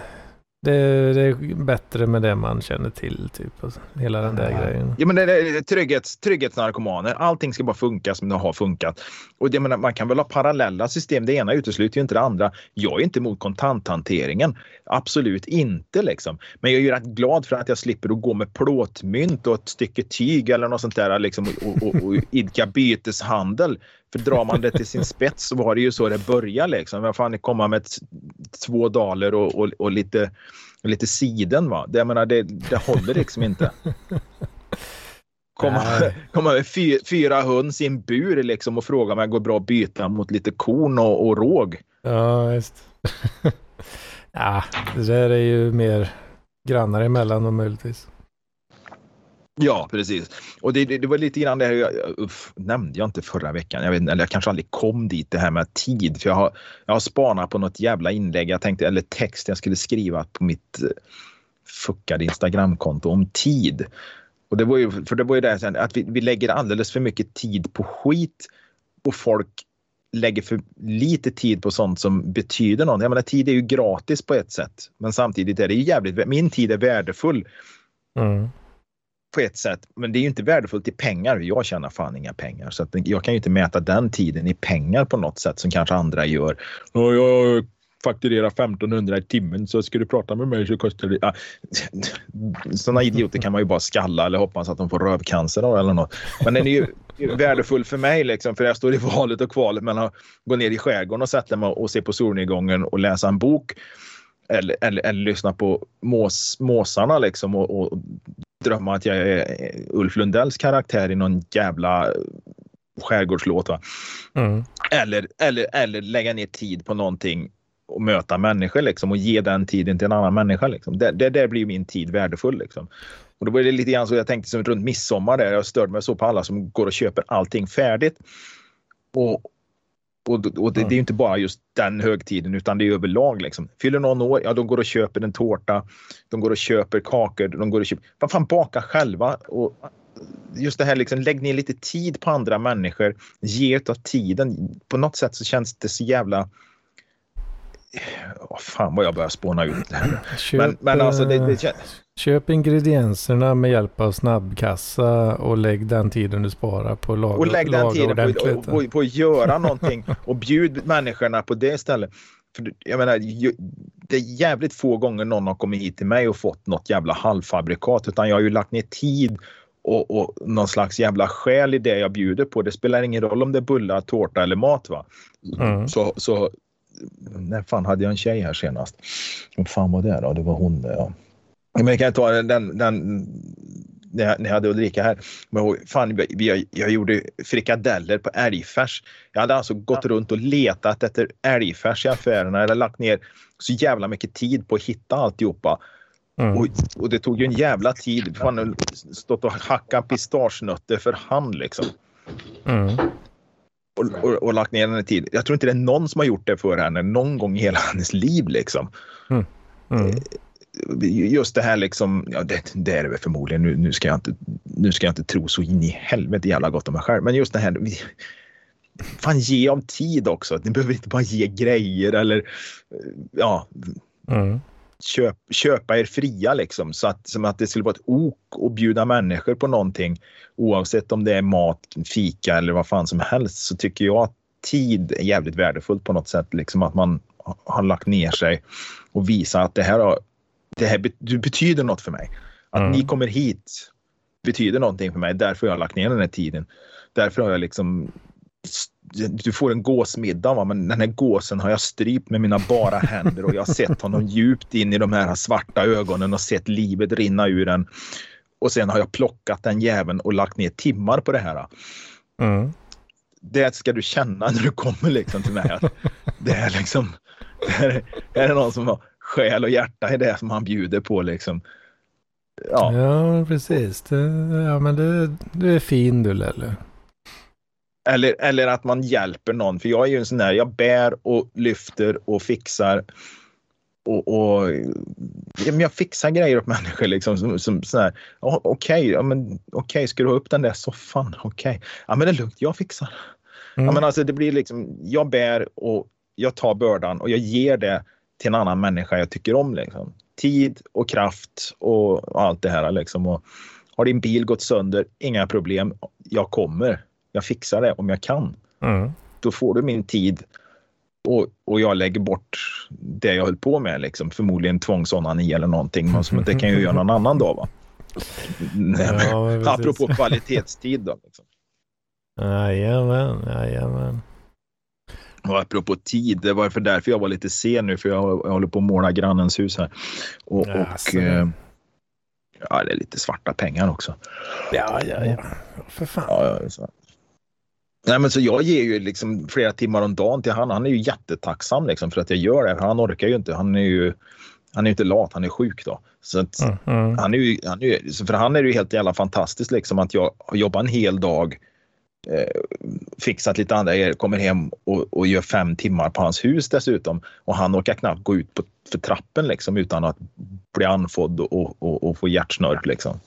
[SPEAKER 2] det, det, är bättre med det man känner till, typ. Alltså, hela den där ja. grejen.
[SPEAKER 3] Ja, men det är trygghets, trygghetsnarkomaner. Allting ska bara funka som det har funkat. Och det, menar, man kan väl ha parallella system. Det ena utesluter ju inte det andra. Jag är inte emot kontanthanteringen. Absolut inte liksom. Men jag är ju rätt glad för att jag slipper att gå med plåtmynt och ett stycke tyg eller något sånt där liksom, och, och, och idka byteshandel. För drar man det till sin spets så var det ju så det började. Liksom. Vad fan, komma med två daler och, och, och, lite, lite siden. Va? Det, jag menar, det, det håller liksom inte. Komma, komma med fyra, fyra höns i en bur liksom, och fråga om jag går bra att byta mot lite korn och, och råg.
[SPEAKER 2] Ja, just. [LAUGHS] ja, det där är ju mer grannar emellan och möjligtvis.
[SPEAKER 3] Ja, precis. Och det, det, det, var lite grann det jag uff, nämnde jag inte förra veckan. Jag vet, eller jag kanske aldrig kom dit det här med tid. För jag har, jag har spanat på något jävla inlägg jag tänkte, eller text jag skulle skriva på mitt eh, fuckade Instagramkonto om tid. Och det var ju, för det var ju det att vi, vi lägger alldeles för mycket tid på skit och folk lägger för lite tid på sånt som betyder något. Jag menar, tid är ju gratis på ett sätt, men samtidigt är det ju jävligt. Min tid är värdefull. Mm på ett sätt. Men det är ju inte värdefullt i pengar. Jag tjänar fan inga pengar. Så att jag kan ju inte mäta den tiden i pengar på något sätt som kanske andra gör. Jag fakturerar 1500 i timmen så ska du prata med mig så kostar det... Ah. Sådana idioter kan man ju bara skalla eller hoppas att de får rövcancer eller något. Men den är ju värdefull för mig liksom, för jag står i valet och kvalet mellan att gå ner i skärgården och sätta mig och se på solnedgången och läsa en bok eller, eller, eller lyssna på mås, måsarna liksom och, och drömma att jag är Ulf Lundells karaktär i någon jävla skärgårdslåt. Mm. Eller, eller, eller lägga ner tid på någonting och möta människor liksom, och ge den tiden till en annan människa. Liksom. Det, det, där blir min tid värdefull. Liksom. Och då var det lite grann så jag tänkte som runt midsommar där jag störde mig så på alla som går och köper allting färdigt. Och, och, och det, mm. det, är inte bara just den högtiden utan det är överlag. Liksom. Fyller någon år, ja de går och köper en tårta. De går och köper kakor. De går och köper... Vad fan, baka själva. Och just det här, liksom, lägg ner lite tid på andra människor. Ge av tiden. På något sätt så känns det så jävla... Oh, fan vad jag börjar spåna ut det här.
[SPEAKER 2] Köp, men, men alltså det, det känns... Köp ingredienserna med hjälp av snabbkassa och lägg den tiden du sparar på laga
[SPEAKER 3] Och lägg den tiden på, på, på, att göra någonting och bjud människorna på det istället. För jag menar, det är jävligt få gånger någon har kommit hit till mig och fått något jävla halvfabrikat utan jag har ju lagt ner tid och, och någon slags jävla själ i det jag bjuder på. Det spelar ingen roll om det är bullar, tårta eller mat. Va? Mm. Så, så när fan hade jag en tjej här senast? Vad fan var det då? Det var hon. Ja. Men jag kan ta den, den när jag, när jag hade Ulrika här. Men fan, jag, jag gjorde frikadeller på älgfärs. Jag hade alltså gått runt och letat efter älgfärs i affärerna eller lagt ner så jävla mycket tid på att hitta alltihopa. Mm. Och, och det tog ju en jävla tid. Fan, stått och hackat pistagenötter för hand liksom. Mm. Och, och, och, lagt ner den tid. Jag tror inte det är någon som har gjort det för henne någon gång i hela [LAUGHS] hennes liv liksom. Mm. Mm. Eh, just det här liksom, ja det, det är det väl förmodligen, nu, nu, ska jag inte, nu ska jag inte tro så in i helvete jävla gott om mig själv, men just det här, fan ge av tid också. Ni behöver inte bara ge grejer eller ja, mm. Köp, köpa er fria liksom så att, som att det skulle vara ett ok att bjuda människor på någonting oavsett om det är mat, fika eller vad fan som helst så tycker jag att tid är jävligt värdefullt på något sätt. Liksom att man har lagt ner sig och visar att det här har det här du betyder något för mig. Att mm. ni kommer hit betyder någonting för mig. Därför har jag lagt ner den här tiden. Därför har jag liksom du får en gåsmiddag, va? men den här gåsen har jag strypt med mina bara händer och jag har sett honom djupt in i de här svarta ögonen och sett livet rinna ur den. Och sen har jag plockat den jäveln och lagt ner timmar på det här. Mm. Det ska du känna när du kommer liksom till mig. det är liksom, det är, det någon som har själ och hjärta i det som han bjuder på liksom.
[SPEAKER 2] Ja, ja precis. Det, ja, men det, du är fin du Lelle.
[SPEAKER 3] Eller, eller att man hjälper någon. För jag är ju en sån där, jag bär och lyfter och fixar. och, och ja, men jag fixar grejer åt människor liksom som, som sådär. Okej, okay, ja, men okay, ska du ha upp den där soffan? [LAUGHS] Okej, okay. ja men det är lugnt, jag fixar. Mm. Ja, men alltså det blir liksom, jag bär och jag tar bördan och jag ger det till en annan människa jag tycker om. Liksom. Tid och kraft och, och allt det här. Liksom. Och har din bil gått sönder, inga problem. Jag kommer. Jag fixar det om jag kan. Mm. Då får du min tid och, och jag lägger bort det jag höll på med. Liksom. Förmodligen tvångsonani eller någonting. Men som det kan jag göra någon annan dag. Va? [LAUGHS] Ja, [LAUGHS] Apropå kvalitetstid. Då, liksom.
[SPEAKER 2] Jajamän, jajamän.
[SPEAKER 3] Och apropå tid, det var för därför jag var lite sen nu för jag, jag håller på att måla grannens hus här. Och, och eh, ja, det är lite svarta pengar också.
[SPEAKER 2] Ja, ja, ja. För fan.
[SPEAKER 3] Ja, ja. Nej, men så jag ger ju liksom flera timmar om dagen till han. Han är ju jättetacksam liksom för att jag gör det. Han orkar ju inte. Han är ju han är inte lat, han är sjuk då. Så mm, mm. Han är ju, han är för han är det ju helt jävla fantastiskt liksom att jag jobbar en hel dag eh, fixat lite andra grejer, kommer hem och, och, gör fem timmar på hans hus dessutom. Och han orkar knappt gå ut på, för trappen liksom utan att bli anfodd och, och, och få hjärtsnörp liksom.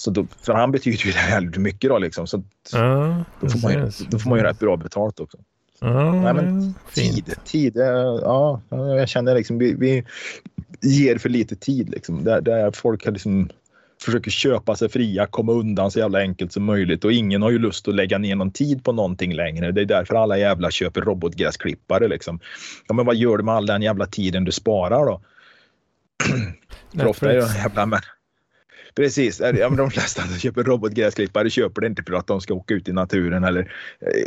[SPEAKER 3] Så då, för han betyder ju väldigt mycket då liksom. Så ja, då, får man ju, då får man ju rätt bra betalt också.
[SPEAKER 2] Ja,
[SPEAKER 3] Nej, men tid, tid, ja, jag känner liksom vi, vi ger för lite tid liksom. Där, där folk har liksom försöker köpa sig fria, komma undan så jävla enkelt som möjligt och ingen har ju lust att lägga ner någon tid på någonting längre. Det är därför alla jävla köper robotgräsklippare liksom. Ja, men vad gör du med all den jävla tiden du sparar då? [CLEARS THROAT] för ofta är det jävla men Precis, ja, men de flesta som köper robotgräsklippare köper det inte för att de ska åka ut i naturen eller eh,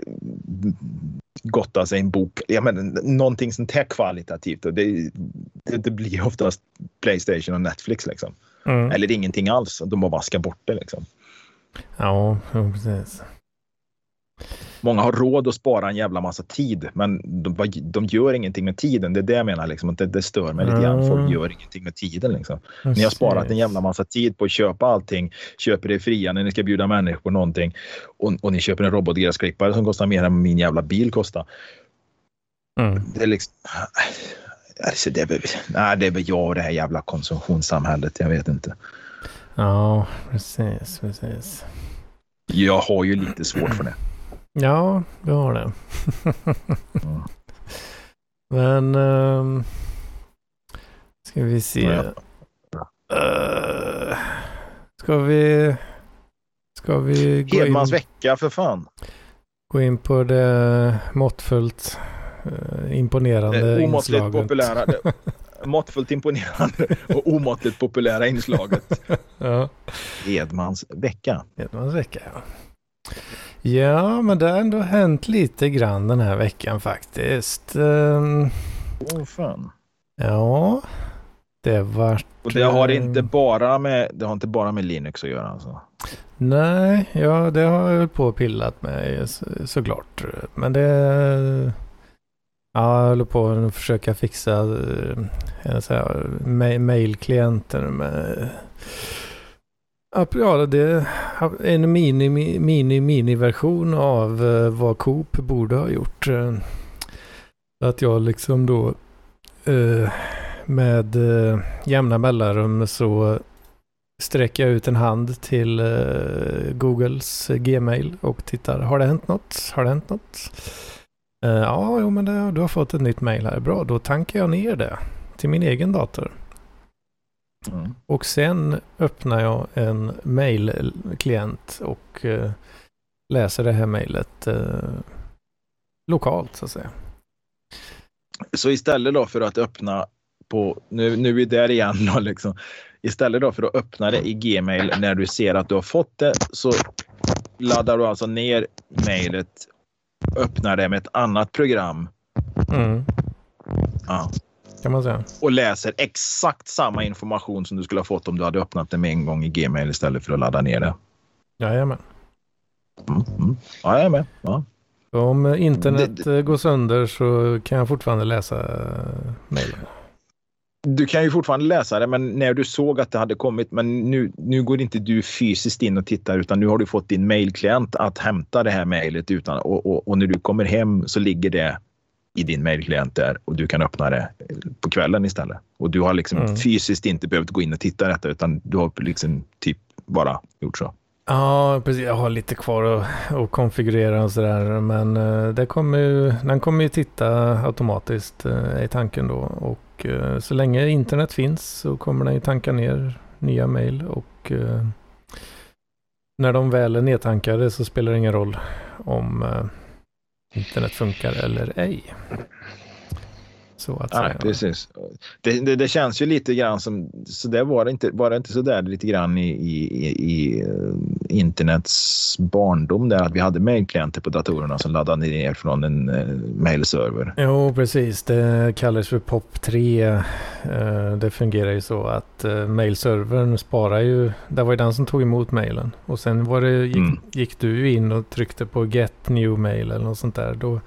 [SPEAKER 3] gotta sig en bok. Ja, men, någonting sånt här kvalitativt. Och det, det, det blir oftast Playstation och Netflix. Liksom. Mm. Eller ingenting alls. De bara vaskar bort det. Liksom.
[SPEAKER 2] Ja, precis.
[SPEAKER 3] Många har råd att spara en jävla massa tid, men de, de gör ingenting med tiden. Det är det jag menar. Liksom, det, det stör mig lite grann. Folk gör ingenting med tiden. Liksom. Ni har sparat en jävla massa tid på att köpa allting, köper det fria när ni ska bjuda människor på någonting och, och ni köper en robotgräsklippare som kostar mer än min jävla bil kostar. Mm. Det är liksom... Alltså det, är väl, nej, det är väl jag och det här jävla konsumtionssamhället. Jag vet inte.
[SPEAKER 2] Ja, precis, precis.
[SPEAKER 3] Jag har ju lite svårt för det.
[SPEAKER 2] Ja, du har det. Men... Um, ska vi se. Uh, ska vi... Ska vi
[SPEAKER 3] gå Hedmans in... vecka för fan.
[SPEAKER 2] Gå in på det måttfullt uh, imponerande
[SPEAKER 3] det omåttligt inslaget. populära. Det, [LAUGHS] måttfullt imponerande och omåttligt populära inslaget.
[SPEAKER 2] ja.
[SPEAKER 3] Hedmans vecka.
[SPEAKER 2] Hedmans vecka, ja. Ja, men det har ändå hänt lite grann den här veckan faktiskt.
[SPEAKER 3] Åh oh, fan.
[SPEAKER 2] Ja, det vart...
[SPEAKER 3] Och det har inte bara med, det har inte bara med Linux att göra alltså?
[SPEAKER 2] Nej, ja det har jag väl på och pillat med så, såklart. Men det... Ja, jag håller på att försöka fixa äh, mailklienter med Ja, det är en mini, mini, mini-version av eh, vad Coop borde ha gjort. Eh. Att jag liksom då eh, med jämna mellanrum så sträcker jag ut en hand till Googles Gmail och tittar. Har det hänt något? Har det hänt något? ja, jo, men det, du har fått ett nytt mail här. Bra, då tankar jag ner det till min egen dator. Mm. Och sen öppnar jag en mailklient och eh, läser det här mejlet eh, lokalt så att säga.
[SPEAKER 3] Så istället då för att öppna på, nu, nu är vi där igen då liksom. Istället då för att öppna det i Gmail när du ser att du har fått det så laddar du alltså ner mejlet, öppnar det med ett annat program.
[SPEAKER 2] Mm.
[SPEAKER 3] Ja
[SPEAKER 2] kan man säga.
[SPEAKER 3] Och läser exakt samma information som du skulle ha fått om du hade öppnat det med en gång i Gmail istället för att ladda ner det.
[SPEAKER 2] Jajamän.
[SPEAKER 3] Mm, mm. Ja, jag är med. Ja.
[SPEAKER 2] Om internet det, det... går sönder så kan jag fortfarande läsa eh, mejlen.
[SPEAKER 3] Du kan ju fortfarande läsa det, men när du såg att det hade kommit, men nu, nu går inte du fysiskt in och tittar utan nu har du fått din mejlklient att hämta det här mejlet utan och, och, och, när du kommer hem så ligger det i din mejlklient där och du kan öppna det på kvällen istället. Och du har liksom
[SPEAKER 2] Mm.
[SPEAKER 3] fysiskt inte behövt gå in och titta detta utan du har liksom typ bara gjort så.
[SPEAKER 2] Ja, precis. Jag har lite kvar att, att konfigurera och sådär. Men eh, det kommer ju, den kommer ju titta automatiskt eh, i tanken då. Och eh, så länge internet finns så kommer den ju tanka ner nya mejl. Och eh, när de väl är nedtankade så spelar det ingen roll om eh, internet funkar eller ej. Så att säga.
[SPEAKER 3] precis. Det, det, det känns ju lite grann som, så där var det inte, var det inte så där lite grann i, i, i, eh, internets barndom där att vi hade mejlklienter på datorerna som laddade ner från en uh, mejlserver.
[SPEAKER 2] Jo, precis. Det kallas för POP3. Eh, Det fungerar ju så att eh, mailservern sparar ju, det var ju den som tog emot mailen. Och sen var det, gick,
[SPEAKER 3] Mm.
[SPEAKER 2] gick du in och tryckte på get new mail eller något sånt där. Då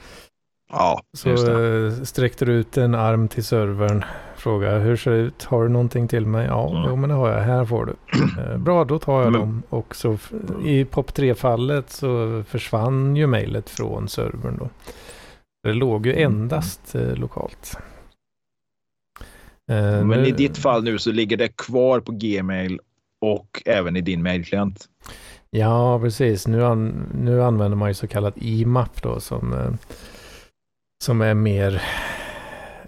[SPEAKER 3] Ja,
[SPEAKER 2] så eh, sträckte du ut en arm till servern. Fråga hur ser det ut? Har du någonting till mig? Ja,
[SPEAKER 3] Mm.
[SPEAKER 2] jo men det har jag. Här får du. [CLEARS THROAT] Eh, Bra, då tar jag
[SPEAKER 3] Men-
[SPEAKER 2] dem. Och så i POP3-fallet så försvann ju mejlet från servern då. Det låg ju
[SPEAKER 3] Mm.
[SPEAKER 2] endast eh, lokalt.
[SPEAKER 3] Men
[SPEAKER 2] nu-
[SPEAKER 3] i ditt fall nu så ligger det kvar på Gmail och även i din mejlklient.
[SPEAKER 2] Ja, precis. Nu, an, nu använder man ju så kallat IMAP då som, som är mer...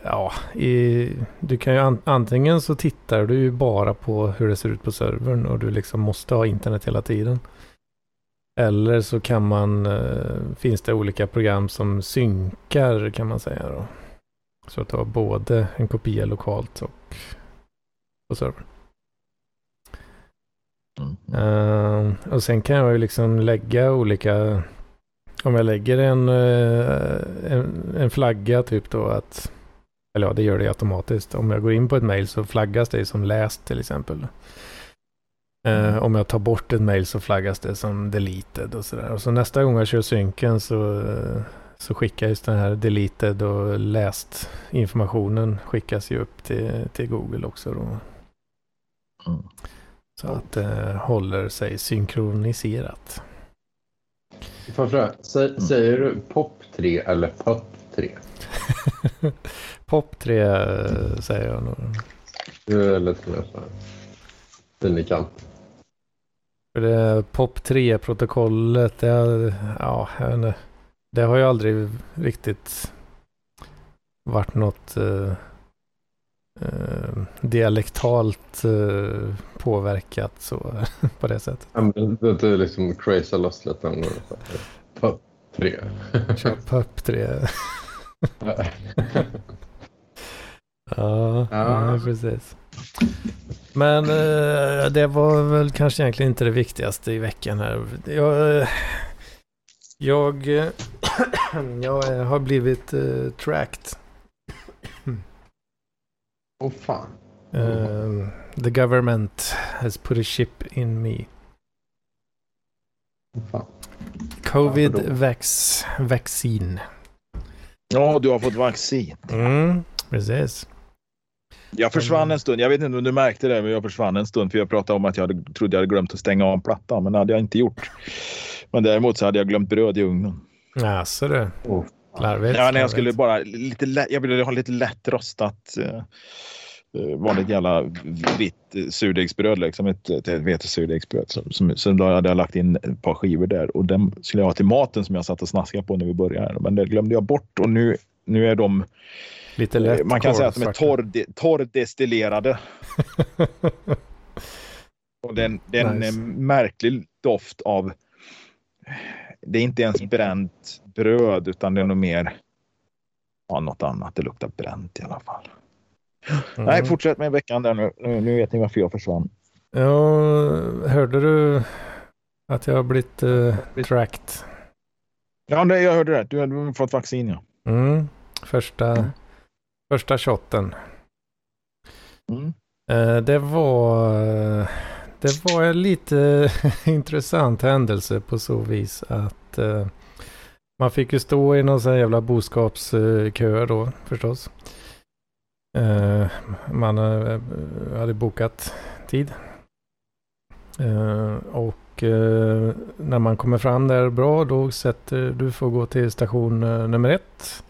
[SPEAKER 2] Ja, i, du kan ju an, antingen så tittar du ju bara på hur det ser ut på servern och du liksom måste ha internet hela tiden. Eller så kan man, eh, finns det olika program som synkar kan man säga då. Så att du har både en kopia lokalt och på servern.
[SPEAKER 3] Mm.
[SPEAKER 2] Eh, och sen kan jag ju liksom lägga olika, om jag lägger en, eh, en, en flagga typ då att, eller ja det gör det automatiskt. Om jag går in på ett mail så flaggas det som läst till exempel. Eh, om jag tar bort ett mail så flaggas det som deleted och sådär. Och så nästa gång jag kör synken så, eh, så skickar just den här deleted och läst informationen skickas ju upp till, till Google också då.
[SPEAKER 3] Mm.
[SPEAKER 2] Så att det håller sig synkroniserat.
[SPEAKER 1] Sä,
[SPEAKER 3] Mm.
[SPEAKER 1] säger du pop 3 eller [LAUGHS] pop 3?
[SPEAKER 2] Pop 3 eh, säger jag nog.
[SPEAKER 1] Du är lite mer så här.
[SPEAKER 2] Det Pop 3-protokollet, det, ja, det har ju aldrig riktigt varit något eh, eh, dialektalt eh, påverkat så [LAUGHS] på det sättet.
[SPEAKER 1] Ja, men Det är liksom crazy lost lite. Pop 3.
[SPEAKER 2] Kör Pop 3. [LAUGHS] Ja,
[SPEAKER 1] Ja.
[SPEAKER 2] precis. Men eh, det var väl kanske egentligen inte det viktigaste i veckan här. Jag, eh, jag, eh, [CLEARS THROAT] jag eh, har blivit uh, tracked.
[SPEAKER 1] Åh fan.
[SPEAKER 2] Eh, the government has put a chip in me.
[SPEAKER 1] Åh fan.
[SPEAKER 2] Covid
[SPEAKER 1] Varför då?
[SPEAKER 2] vax, vaccin.
[SPEAKER 3] Ja, du har fått vaccin.
[SPEAKER 2] Mm, precis.
[SPEAKER 3] Jag försvann en stund. Jag vet inte om du märkte det, men jag försvann en stund för jag pratade om att jag hade, trodde jag hade glömt att stänga av plattan, men det hade jag inte gjort. Men däremot så hade jag glömt bröd i ugnen.
[SPEAKER 2] Jaså du.
[SPEAKER 1] Åh,
[SPEAKER 2] Larvigt.
[SPEAKER 3] Ja, när jag skulle bara lite lätt, jag ville ha lite lätt rostat eh, eh, vanligt jävla vitt eh, surdegsbröd, liksom ett, ett vetesurdegsbröd. Som, som, då hade jag lagt in ett par skivor där och den skulle jag ha till maten som jag satt och snaskade på när vi började. Men det glömde jag bort och nu, nu är de,
[SPEAKER 2] Lite lätt
[SPEAKER 3] man kan säga att de är torr, torrdestillerade. [LAUGHS] Och den, den
[SPEAKER 2] Nice.
[SPEAKER 3] är märklig doft av, det är inte ens bränt bröd utan det är nog mer ja, något annat. Det luktar bränt i alla fall.
[SPEAKER 2] Mm.
[SPEAKER 3] Nej, fortsätt med veckan där nu. nu. Nu vet ni varför jag försvann.
[SPEAKER 2] Ja, hörde du att jag har blivit uh, tracked?
[SPEAKER 3] Ja, nej, jag hörde det. Du har fått vaccin, ja.
[SPEAKER 2] Mm. Första,
[SPEAKER 3] Mm.
[SPEAKER 2] första shotten.
[SPEAKER 3] Mm.
[SPEAKER 2] Eh, det var det var en lite [LAUGHS] intressant händelse på så vis att eh, man fick ju stå i någon sån här jävla boskapskö då förstås. Eh, man eh, hade bokat tid. Eh, och eh, när man kommer fram där bra då sätter du får gå till station eh, nummer ett.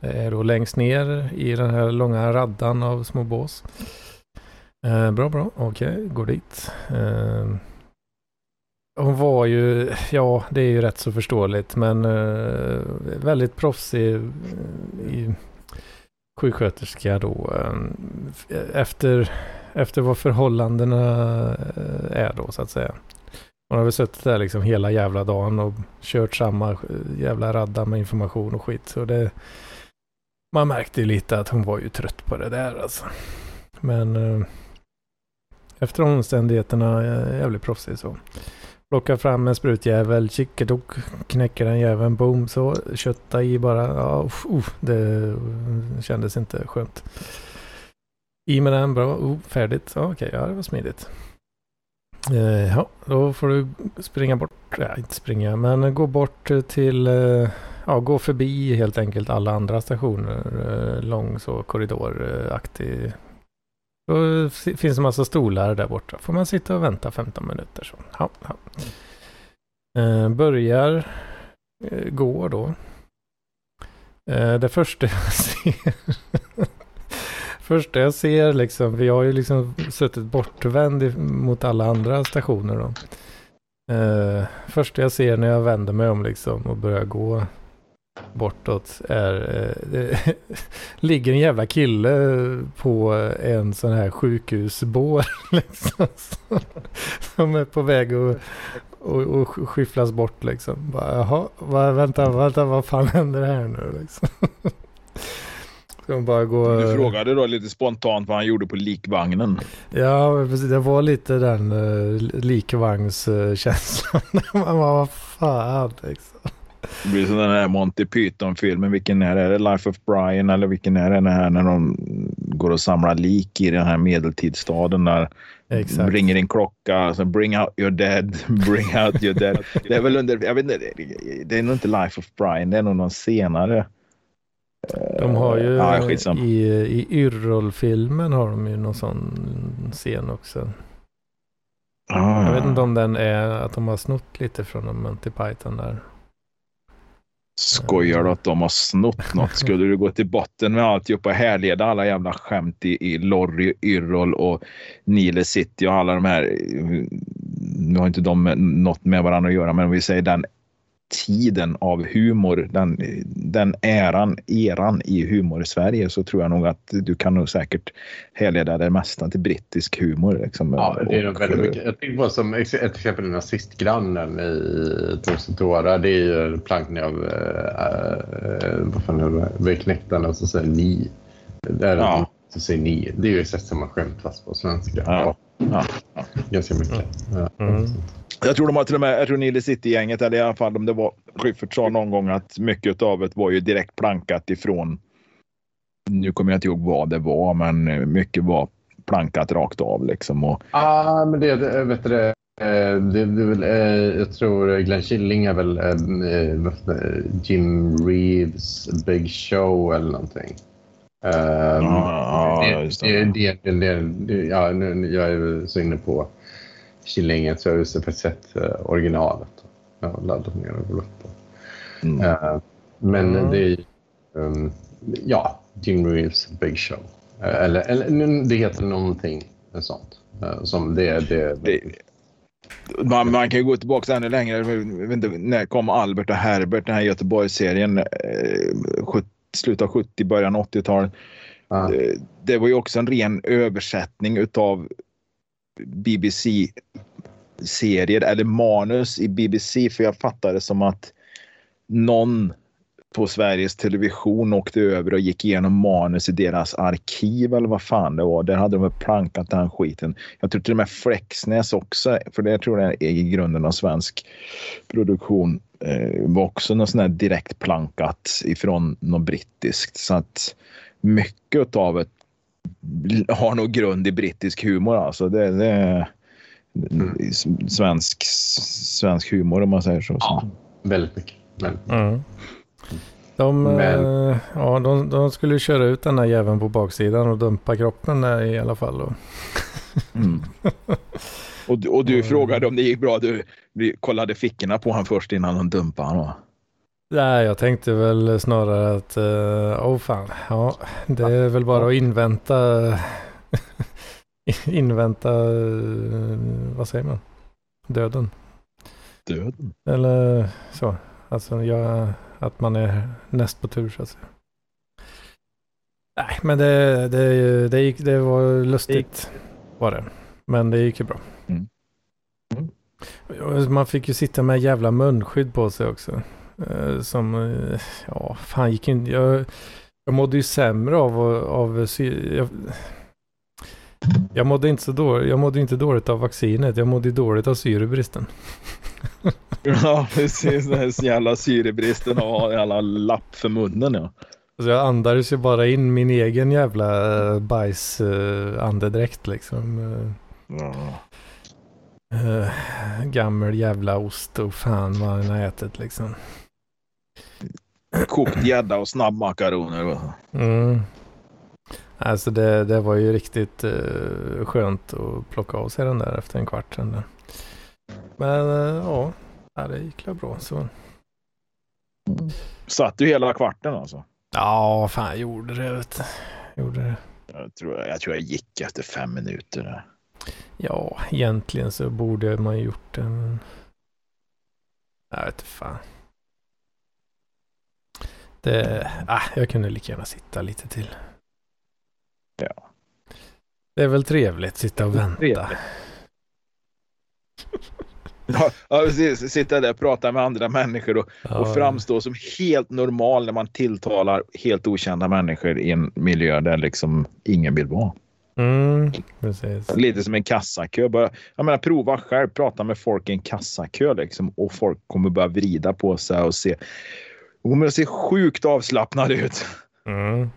[SPEAKER 2] Det är då längst ner i den här långa raddan av små bås. Eh, bra, bra. Okej, okay, går dit. Eh, hon var ju, ja det är ju rätt så förståeligt, men eh, väldigt proffsig eh, i sjuksköterska då. Eh, efter, efter vad förhållandena eh, är då så att säga. Hon har väl suttit där liksom hela jävla dagen och kört samma jävla radda med information och skit. Så det, man märkte ju lite att hon var ju trött på det där alltså. Men eh, efter omständigheterna eh, jävligt proffsig så. Plockar fram en sprutjävel, kickedok, knäcker den jäveln, boom så. Kötta i bara, ja, uff, uff, det kändes inte skönt. I med den, bra, oh, färdigt. Ja, okej, ja det var smidigt. Eh, ja, då får du springa bort, ja, inte springa, men gå bort till, eh, ja, gå förbi helt enkelt alla andra stationer. Eh, lång så korridoraktig. Då finns det massa stolar där borta. Får man sitta och vänta 15 minuter så. Ja, ja. Eh, börjar eh, gå då. Eh, det första jag [LAUGHS] ser första jag ser liksom, vi har ju liksom suttit bortvänd mot alla andra stationer då. Eh, första jag ser när jag vänder mig om liksom och börjar gå bortåt är, eh, [LAUGHS] ligger en jävla kille på en sån här sjukhusbår [LAUGHS] liksom. Som är på väg att och, och skyfflas bort liksom. Bara, jaha, va, vänta, vänta, vad fan händer här nu liksom? [LAUGHS]
[SPEAKER 3] Ska bara gå... Du frågade då lite spontant vad han gjorde på likvagnen.
[SPEAKER 2] Ja, precis. Det var lite den uh, likvagnskänslan. Man bara, vad fan liksom.
[SPEAKER 3] Det blir som den här Monty Python-filmen. Vilken är det? Är det Life of Brian eller vilken är det här när de går och samlar lik i den här medeltidsstaden där Exakt. ringer en klocka. Alltså, bring out your dead, [LAUGHS] bring out your dead. det är väl under, jag vet inte, det är nog inte Life of Brian, det är nog någon senare.
[SPEAKER 2] De har ju ja, i, i Yrrol-filmen har de ju någon sån scen också. Ah. Jag vet inte om den är att de har snott lite från Monty Python där.
[SPEAKER 3] Skojar du att de har snott något? Skulle du gå till botten med alltihopa och härleda alla jävla skämt i, i Lorry, Yrrol och Nile City och alla de här. Nu har inte de något med varandra att göra, men om vi säger den tiden av humor, den, den äran, eran i humor i Sverige så tror jag nog att du kan nog säkert härleda det mesta till brittisk humor. Liksom.
[SPEAKER 1] Ja, det är nog väldigt mycket. Jag tänker på som ett exempel nazistgrannen i Tusentora. Det är ju plankning av äh, vad fan är det, Beknektarna och så säger ni. Det är ja. så säger ni. Det är ju exakt samma skämt fast på svenska. Ja. Ja. ja. Ganska mycket. Ja. Mm.
[SPEAKER 3] Jag tror de har till och med, jag tror Nile City-gänget, eller i alla fall om det var Schyffert sa någon gång att mycket av det var ju direkt plankat ifrån. Nu kommer jag inte ihåg vad det var, men mycket var plankat rakt av liksom. Ja,
[SPEAKER 1] ah, men det, det vet du det. Det, det, det, eh, jag tror Glenn Killing är väl äh, Jim Reeves Big Show eller någonting. Um, ah, det, det, det, det, ja, nu, jag är så inne på Killinget så har jag faktiskt sett uh, originalet. Jag har laddat ner och gått på. Mm. Uh, men mm. det är um, ja, Jim Reeves Big Show. Uh, eller, eller det heter någonting sånt. som det, det, det
[SPEAKER 3] man, man, kan ju gå tillbaka ännu längre. Inte, när kom Albert och Herbert, den här Göteborgsserien, eh, slutet av 70, början av 80-talet. Ah. Det, det, var ju också en ren översättning utav BBC-serier eller manus i BBC för jag fattade som att någon på Sveriges Television åkte över och gick igenom manus i deras arkiv eller vad fan det var. Där hade de plankat den skiten. Jag tror till och med Flexnäs också, för det tror jag är i grunden av svensk produktion, eh, var också något sånt här direkt plankat ifrån något brittiskt. Så att mycket av det har nog grund i brittisk humor. Alltså det, det är mm. svensk, svensk humor om man säger så.
[SPEAKER 1] Ja, väldigt mycket. Väldigt mycket. Mm.
[SPEAKER 2] De, Men... äh, ja, de, de, skulle köra ut den här jäveln på baksidan och dumpa kroppen där i alla fall. Och, [LAUGHS]
[SPEAKER 3] mm. och, och, du frågade om det gick bra. Du vi kollade fickorna på honom först innan de dumpade honom.
[SPEAKER 2] Nej, jag tänkte väl snarare att, uh, oh fan, ja, det är väl bara att invänta, [LAUGHS] invänta, uh, vad säger man, döden.
[SPEAKER 3] Döden?
[SPEAKER 2] Eller så, alltså jag, att man är näst på tur så att säga. Nej, men det, det, det, gick, det var lustigt var det. Men det gick ju bra.
[SPEAKER 3] Mm.
[SPEAKER 2] Man fick ju sitta med jävla munskydd på sig också. Eh, som, eh, ja, fan gick inte, jag, jag mådde ju sämre av, av jag, jag mådde inte så dåligt, jag mådde inte dåligt av vaccinet, jag mådde dåligt av syrebristen. [LAUGHS]
[SPEAKER 3] ja, precis. Den här jävla syrebristen och jävla lapp för munnen ja.
[SPEAKER 2] Alltså jag andades ju bara in min egen jävla uh, bajs uh, andedräkt liksom.
[SPEAKER 3] Ja.
[SPEAKER 2] uh, gammal jävla ost och fan vad han har ätit liksom.
[SPEAKER 3] Kokt gädda och snabbmakaroner.
[SPEAKER 2] Mm. Alltså det, det var ju riktigt uh, skönt att plocka av sig den där efter en kvart sen. Men uh, ja, det gick väl bra så.
[SPEAKER 3] Satt du hela kvarten alltså?
[SPEAKER 2] Ja, fan jag gjorde det. Vet du. Gjorde det.
[SPEAKER 3] Jag tror jag, tror jag gick efter fem minuter.
[SPEAKER 2] Ja, egentligen så borde man gjort det. Men... Jag vet inte fan. Det, ah, jag kunde lika gärna sitta lite till.
[SPEAKER 3] Ja.
[SPEAKER 2] Det är väl trevligt, sitta och vänta.
[SPEAKER 3] Trevligt. [LAUGHS] Ja, precis. Sitta där och prata med andra människor och,
[SPEAKER 2] Ja,
[SPEAKER 3] och framstå som helt normal när man tilltalar helt okända människor i en miljö där liksom ingen vill vara.
[SPEAKER 2] Mm.
[SPEAKER 3] Lite som en kassakö. Bara, jag menar, prova själv, prata med folk i en kassakö liksom, och folk kommer börja vrida på sig och se. Och kommer att se sjukt avslappnad ut.
[SPEAKER 2] Mm.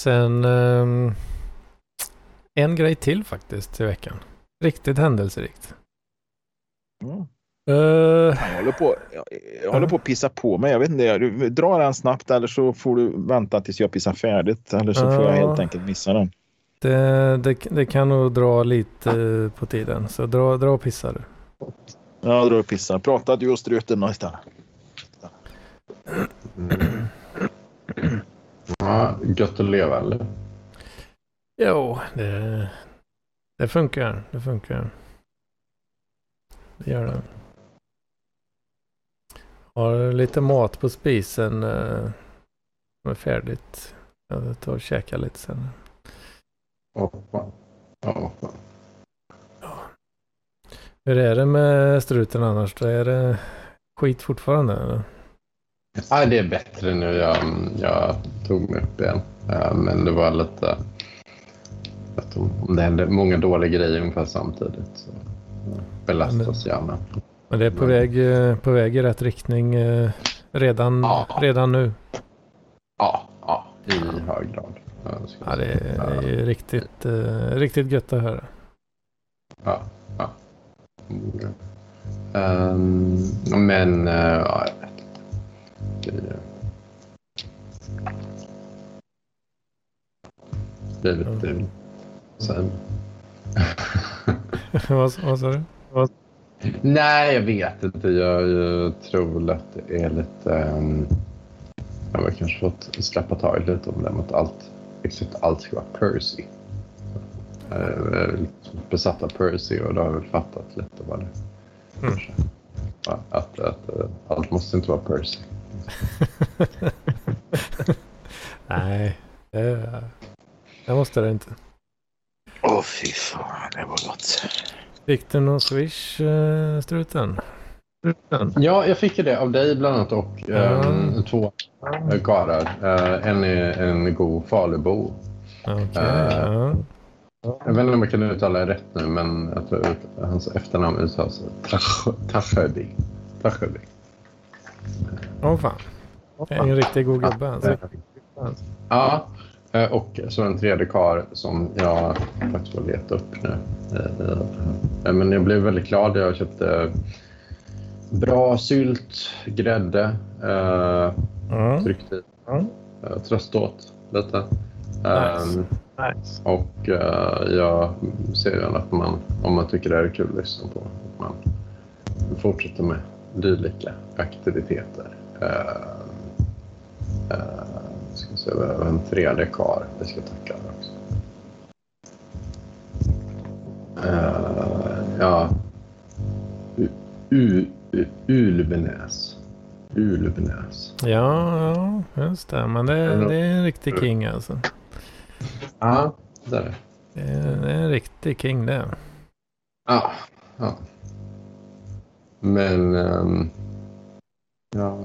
[SPEAKER 2] Sen ehm, en grej till faktiskt i veckan. Riktigt händelserikt.
[SPEAKER 3] Mm.
[SPEAKER 2] Eh,
[SPEAKER 3] Jag håller, på, jag, jag håller på att pissa på mig. Jag vet inte, du drar den snabbt eller så får du vänta tills jag pissar färdigt. Eller så får jag
[SPEAKER 2] Ja.
[SPEAKER 3] helt enkelt missa den.
[SPEAKER 2] det, det, det kan nog dra lite på tiden. Så dra, dra och pissa du.
[SPEAKER 3] Ja, dra och pissa. Prata du och struten då istället.
[SPEAKER 1] Mm. Ja, gött att leva eller?
[SPEAKER 2] Jo, det, det funkar. Det funkar. Det gör det. Har lite mat på spisen. eh, Som är färdigt. Jag tar och käkar lite sen.
[SPEAKER 1] Ja, fan.
[SPEAKER 2] Hur är det med struten annars? Är det skit fortfarande? Eller?
[SPEAKER 1] Ja, det är bättre nu. Jag, jag tog mig upp igen. Men det var lite... Om det hände många dåliga grejer ungefär samtidigt så belastas hjärnan.
[SPEAKER 2] Men det är på väg, eh, på väg i rätt riktning eh, redan,
[SPEAKER 1] Ja.
[SPEAKER 2] redan nu.
[SPEAKER 1] Ja, ja, i hög grad. Ja,
[SPEAKER 2] Ja, det är, det är riktigt, eh, riktigt gött att höra.
[SPEAKER 1] Ja, ja. Mm. Ehm, men, eh, ja, jag vet inte. Det, det är lite... Sen. [LAUGHS] [LAUGHS]
[SPEAKER 2] vad, vad sa du?
[SPEAKER 1] Nej, jag vet inte. Jag, jag tror att det är lite... Um, jag har kanske fått släppa taget lite om det med att allt, exakt allt ska vara Percy. Är lite besatt av Percy och då har jag väl fattat lite vad det
[SPEAKER 2] Mm.
[SPEAKER 1] kanske. Ja, Att, att, eh, allt måste inte vara Percy. [LAUGHS]
[SPEAKER 2] Nej, det, det måste det inte.
[SPEAKER 3] Åh fy fan, det var gott.
[SPEAKER 2] Fick du någon swish, eh, struten?
[SPEAKER 1] Ja, jag fick ju det av dig bland annat och
[SPEAKER 2] Ja.
[SPEAKER 1] ehm, två eh, karlar. Eh, en är en god Falubo. Eh,
[SPEAKER 2] ja.
[SPEAKER 1] Jag vet inte om jag kan uttala det rätt nu, men jag tror att hans efternamn uttalas. Tashöbi.
[SPEAKER 2] Åh fan. En riktigt god gubbe alltså.
[SPEAKER 1] Ja, eh, och så en tredje kar som jag faktiskt får leta upp nu. Eh, eh, Men jag blev väldigt glad. Jag köpte bra sylt, grädde,
[SPEAKER 2] Mm.
[SPEAKER 1] tryckte i, eh, tröst åt lite.
[SPEAKER 2] Nice.
[SPEAKER 1] Eh, Och eh, jag ser gärna att man, om man tycker det här är kul att lyssna på, att man fortsätter med dylika aktiviteter. Uh, uh, ska se, vi har en tredje kar vi ska tacka också. Uh, ja. U, U, Ulvenäs. Ulvenäs.
[SPEAKER 2] Ja, ja, just det. Men det, det är en riktig king alltså.
[SPEAKER 1] Ja, det är det.
[SPEAKER 2] Det är, det är en riktig king det.
[SPEAKER 1] Ja, ja. Men... Um, ja.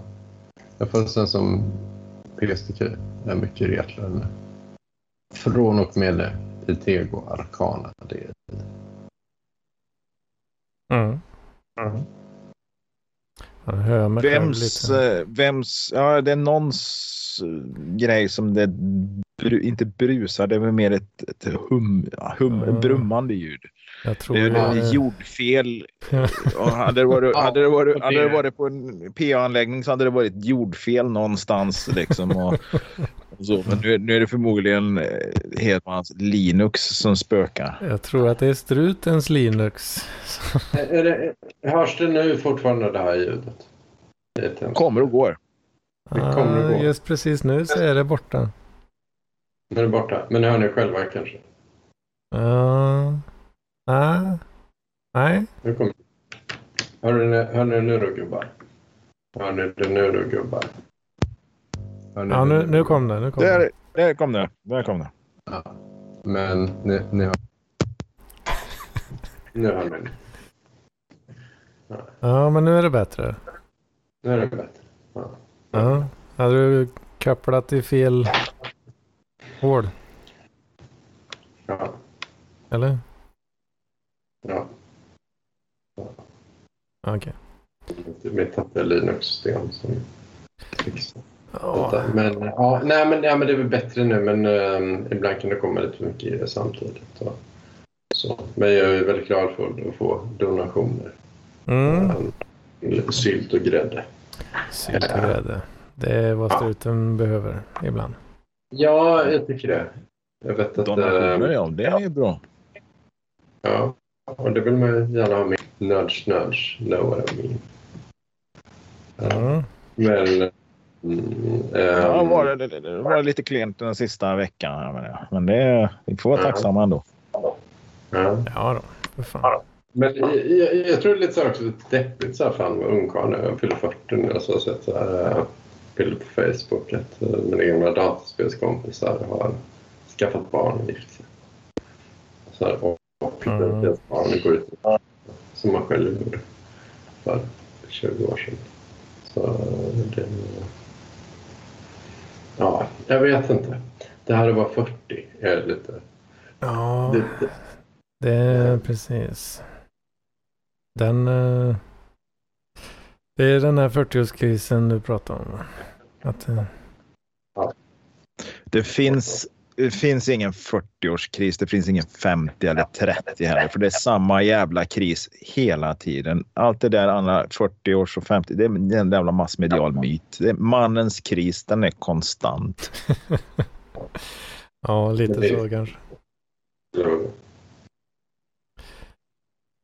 [SPEAKER 1] Jag får sen som PSTQ är mycket nu. Från och med i Tego Arcana. Det är
[SPEAKER 2] Mm.
[SPEAKER 1] Mm.
[SPEAKER 3] Vems, eh, vems, ja det är någons eh, grej som det bru, inte brusar, det är mer ett, ett hum, hum,
[SPEAKER 2] Mm.
[SPEAKER 3] brummande ljud.
[SPEAKER 2] Jag tror
[SPEAKER 3] Det är
[SPEAKER 2] är...
[SPEAKER 3] jordfel. [LAUGHS] Och hade, det varit, hade, det varit, hade det varit på en PA-anläggning så hade det varit ett jordfel någonstans. Liksom, och, och så. Men nu, nu är det förmodligen eh, Hedmans Linux som spökar.
[SPEAKER 2] Jag tror att det är strutens Linux. [LAUGHS]
[SPEAKER 1] Är det, hörs det nu fortfarande det här ljudet? Det
[SPEAKER 3] Kommer och går.
[SPEAKER 1] Det kommer att
[SPEAKER 2] Ah,
[SPEAKER 1] gå.
[SPEAKER 2] just precis nu så är det borta.
[SPEAKER 1] Nu är det borta. Men hör ni själva kanske?
[SPEAKER 2] Ja. Ah. Nej.
[SPEAKER 1] Nu kommer Hör ni, hör ni nu då gubbar? Hör ni det nu då gubbar? Hör ni
[SPEAKER 2] Ja,
[SPEAKER 1] det
[SPEAKER 2] nu, nu kom det. Nu kom det.
[SPEAKER 3] Där, där kom det. Där kom det.
[SPEAKER 1] Ja. Men ni, ni hör... [LAUGHS] Nu hör ni.
[SPEAKER 2] Ja, men nu är det bättre.
[SPEAKER 1] Nu är det bättre. Ja.
[SPEAKER 2] Ja. Hade du kopplat i fel hål?
[SPEAKER 1] Ja.
[SPEAKER 2] Eller?
[SPEAKER 1] ja.
[SPEAKER 2] Okej.
[SPEAKER 1] Mitt hette Linux-system som fixar
[SPEAKER 2] Ja.
[SPEAKER 1] Men, ja, nej, men, ja, men det är väl bättre nu, men um, ibland kan det komma lite mycket i det samtidigt. Och, så. Men jag är väldigt glad för att få donationer.
[SPEAKER 2] Mm.
[SPEAKER 1] Um, sylt och grädde.
[SPEAKER 2] Sylt och grädde. Det är vad struten behöver ibland.
[SPEAKER 1] Ja, jag tycker det. Jag vet att...
[SPEAKER 3] Donationer,
[SPEAKER 1] eh,
[SPEAKER 3] ja. Det är ju bra.
[SPEAKER 1] Ja, och det vill man ju gärna ha med. Nudge, nudge, know what I mean. Ja. Men... Mm,
[SPEAKER 3] Ja,
[SPEAKER 1] ehm,
[SPEAKER 3] var det, det var lite klent den sista veckan. här med det. Men det, vi får vara
[SPEAKER 1] Ja.
[SPEAKER 3] tacksamma ändå.
[SPEAKER 1] ja.
[SPEAKER 2] Ja då. För fan.
[SPEAKER 1] Men jag, jag, jag tror det är lite så här också lite deppigt så här fan med ungkarl nu. Jag fyller 40 nu och så har jag sett så här bilder på Facebook att äh, mina gamla dataspelskompisar har skaffat barn och gift sig. Så här, och, och
[SPEAKER 2] Mm.
[SPEAKER 1] deras barn går ut som man själv gjorde för 20 år sedan. Så det... Ja, jag vet inte. Det här att vara 40 är lite...
[SPEAKER 2] Ja,
[SPEAKER 1] lite
[SPEAKER 2] det är precis. Den... Det är den här 40-årskrisen du pratar om. Att, eh,
[SPEAKER 3] Det finns, det finns ingen 40-årskris, det finns ingen 50 eller 30 heller. För det är samma jävla kris hela tiden. Allt det där andra 40 års och 50, det är en jävla massmedial myt. Det är mannens kris, den är konstant. [LAUGHS]
[SPEAKER 2] ja, lite så kanske.
[SPEAKER 1] så...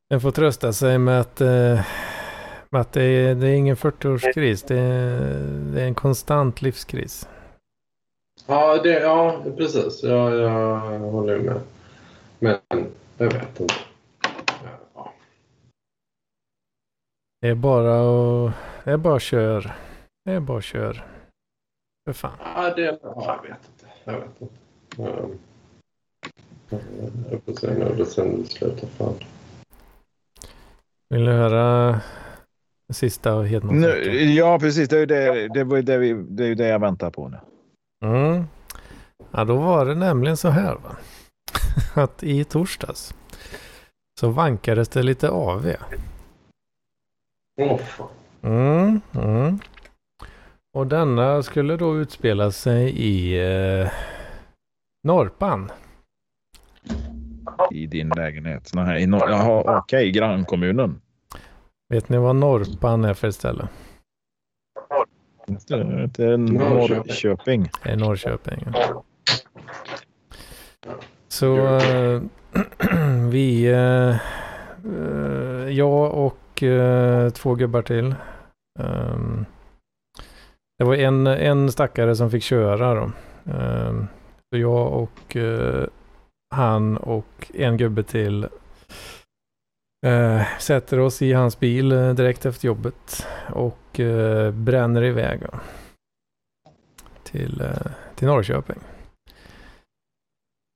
[SPEAKER 2] En får trösta sig med att, eh, att det, är, det är ingen 40-årskris. Det är, det är en konstant livskris.
[SPEAKER 1] Ja, det, ja precis. Jag, jag håller med. Men jag vet inte. Ja.
[SPEAKER 2] Det är bara att... Det är bara kör. Det är bara kör. För fan.
[SPEAKER 1] Ja, det, ja, jag vet inte. Jag vet inte. Um, jag får se när det sen slutar. Fan.
[SPEAKER 2] Vill du höra sista Hedman?
[SPEAKER 3] Ja, precis. Det är ju det, det, var ju det, vi, det, är det jag väntar på nu.
[SPEAKER 2] Mm. Ja, då var det nämligen så här va. [LAUGHS] Att i torsdags så vankades det lite AV. Mm, mm. Och denna skulle då utspela sig i eh, Norpan.
[SPEAKER 3] I din lägenhet. Nej, i Nor- Jaha, okej. Grannkommunen.
[SPEAKER 2] Vet ni vad Norpan är för ställe?
[SPEAKER 3] Det är
[SPEAKER 1] Norrköping.
[SPEAKER 2] Det är Norrköping. ja. Så eh, [CLEARS THROAT] vi, eh, jag och eh, två gubbar till Um, det var en, en stackare som fick köra då. Um, så jag och han och en gubbe till uh, sätter oss i hans bil eh, direkt efter jobbet och eh, bränner iväg uh, till, till Norrköping.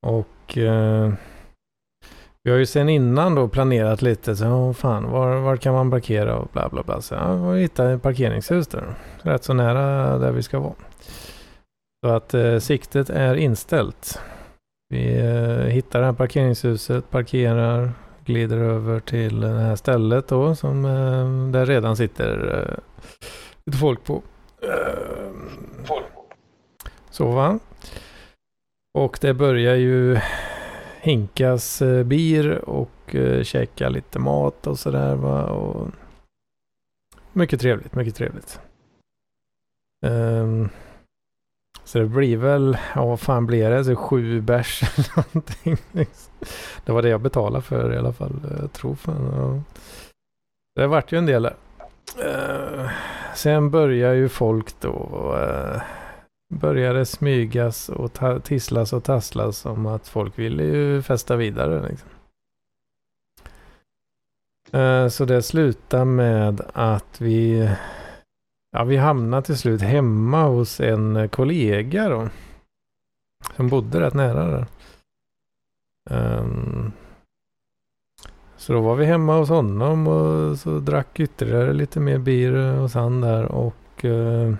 [SPEAKER 2] Och vi har ju sen innan då planerat lite så, oh, fan, var, var kan man parkera och bla bla bla. Så ja, vi hittade ett parkeringshus där. Rätt så nära där vi ska vara. Så att siktet är inställt. Vi hittar det här parkeringshuset, parkerar, glider över till det här stället då som eh, där redan sitter eh, lite folk på. Eh, så va. Och det börjar ju hinkas bir och käka lite mat och sådär. Och mycket trevligt, mycket trevligt. Um, så det blir väl, ja vad fan blir det? Så sju bärs [LAUGHS] eller någonting. Liksom. Det var det jag betalade för i alla fall. Eh, jag tror fan. ja. Det vart ju en del där. Uh, sen börjar ju folk då uh, började smygas och tisslas och tasslas om att folk ville ju festa vidare. Liksom. Så det slutade med att vi, ja, vi hamnade till slut hemma hos en kollega då. Som bodde rätt nära där. Um, så då var vi hemma hos honom och så drack ytterligare lite mer bir hos han där och uh,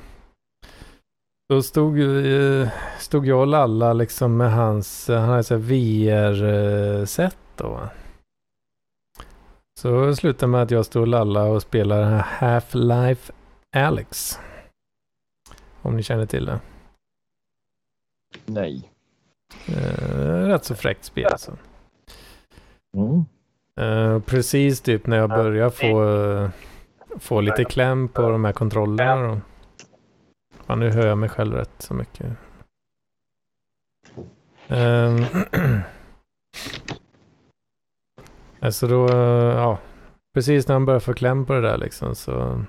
[SPEAKER 2] då stod, eh, stod jag och Lalla liksom med hans, han hade VR-set då. Så det slutade med att jag stod och Lalla och spelade Half-Life Alex. Om ni känner till det.
[SPEAKER 3] Nej.
[SPEAKER 2] Uh, rätt så fräckt spel alltså. Mm. Uh, precis typ när jag börjar få, uh, få lite kläm på de här kontrollerna. Då. Ja, nu hör jag mig själv rätt så mycket. Um, [CLEARS THROAT] alltså då, ja, precis när han började få kläm på det där liksom så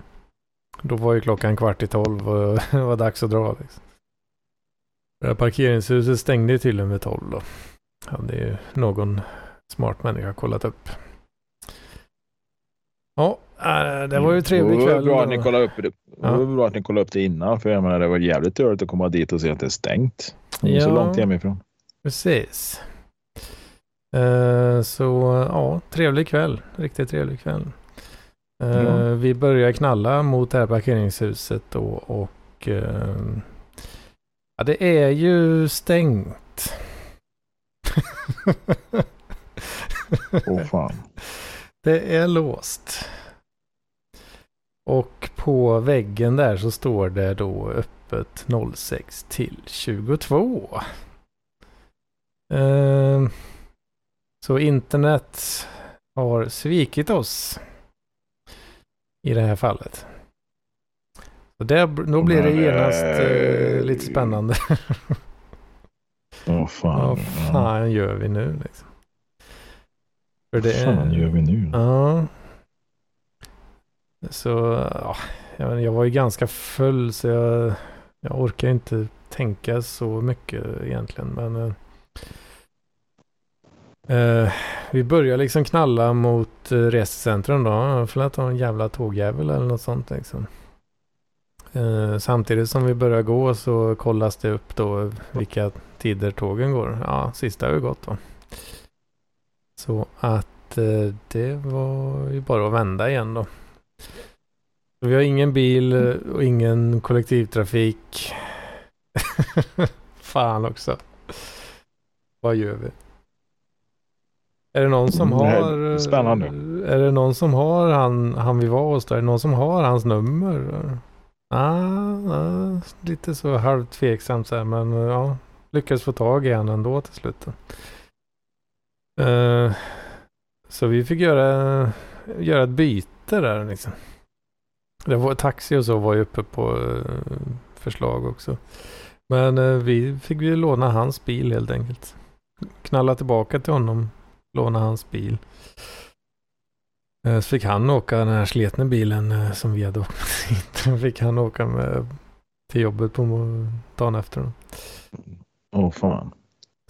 [SPEAKER 2] då var ju klockan kvart i tolv och det [LAUGHS] var dags att dra liksom. Det här parkeringshuset stängde ju tydligen vid tolv då. Hade ju någon smart människa kollat upp. Ja, äh, det var ju trevlig kväll. Det var
[SPEAKER 3] bra att ni kollade upp det. Det var bra att ni kollade upp det innan. För jag menar, det var jävligt törligt att komma dit och se att det är stängt. Ja, så långt hemifrån.
[SPEAKER 2] Precis. Uh, så ja, trevlig kväll. Riktigt trevlig kväll. Ja. Vi börjar knalla mot det här parkeringshuset då och uh, ja, det är ju stängt. [LAUGHS]
[SPEAKER 3] Åh oh, fan.
[SPEAKER 2] Det är låst. Och på väggen där så står det då öppet 06 till 22. Uh, så internet har svikit oss i det här fallet. Så där, då blir det genast uh, lite spännande.
[SPEAKER 3] Vad fan.
[SPEAKER 2] Vad fan gör vi nu liksom?
[SPEAKER 3] Vad fan gör vi nu?
[SPEAKER 2] Ja. Så ja, jag, jag var ju ganska full så jag, jag orkar inte tänka så mycket egentligen. Men Uh, vi börjar liksom knalla mot eh, uh, resecentrum då. För att ta en jävla tågjävel eller något sånt liksom. Uh, samtidigt som vi börjar gå så kollas det upp då vilka tider tågen går. Ja, sista har ju gått då. Så att uh, det var ju bara att vända igen då. Vi har ingen bil och ingen kollektivtrafik. [LAUGHS] Fan också. Vad gör vi? Är det någon som har...
[SPEAKER 3] Spännande.
[SPEAKER 2] Är det någon som har han, han vi var hos då? Är det någon som har hans nummer? Ah, ah, lite så halvt tveksamt så här, men ja. Lyckades få tag i han ändå till slut. Uh, så vi fick göra, göra ett byte där liksom. Det var taxi och så var ju uppe på uh, förslag också. Men uh, vi fick ju låna hans bil helt enkelt. Knalla tillbaka till honom, låna hans bil. Eh, Så fick han åka den här sletna bilen eh, som vi hade åkt [LAUGHS] med fick han åka med till jobbet på dagen efter.
[SPEAKER 3] Åh fan.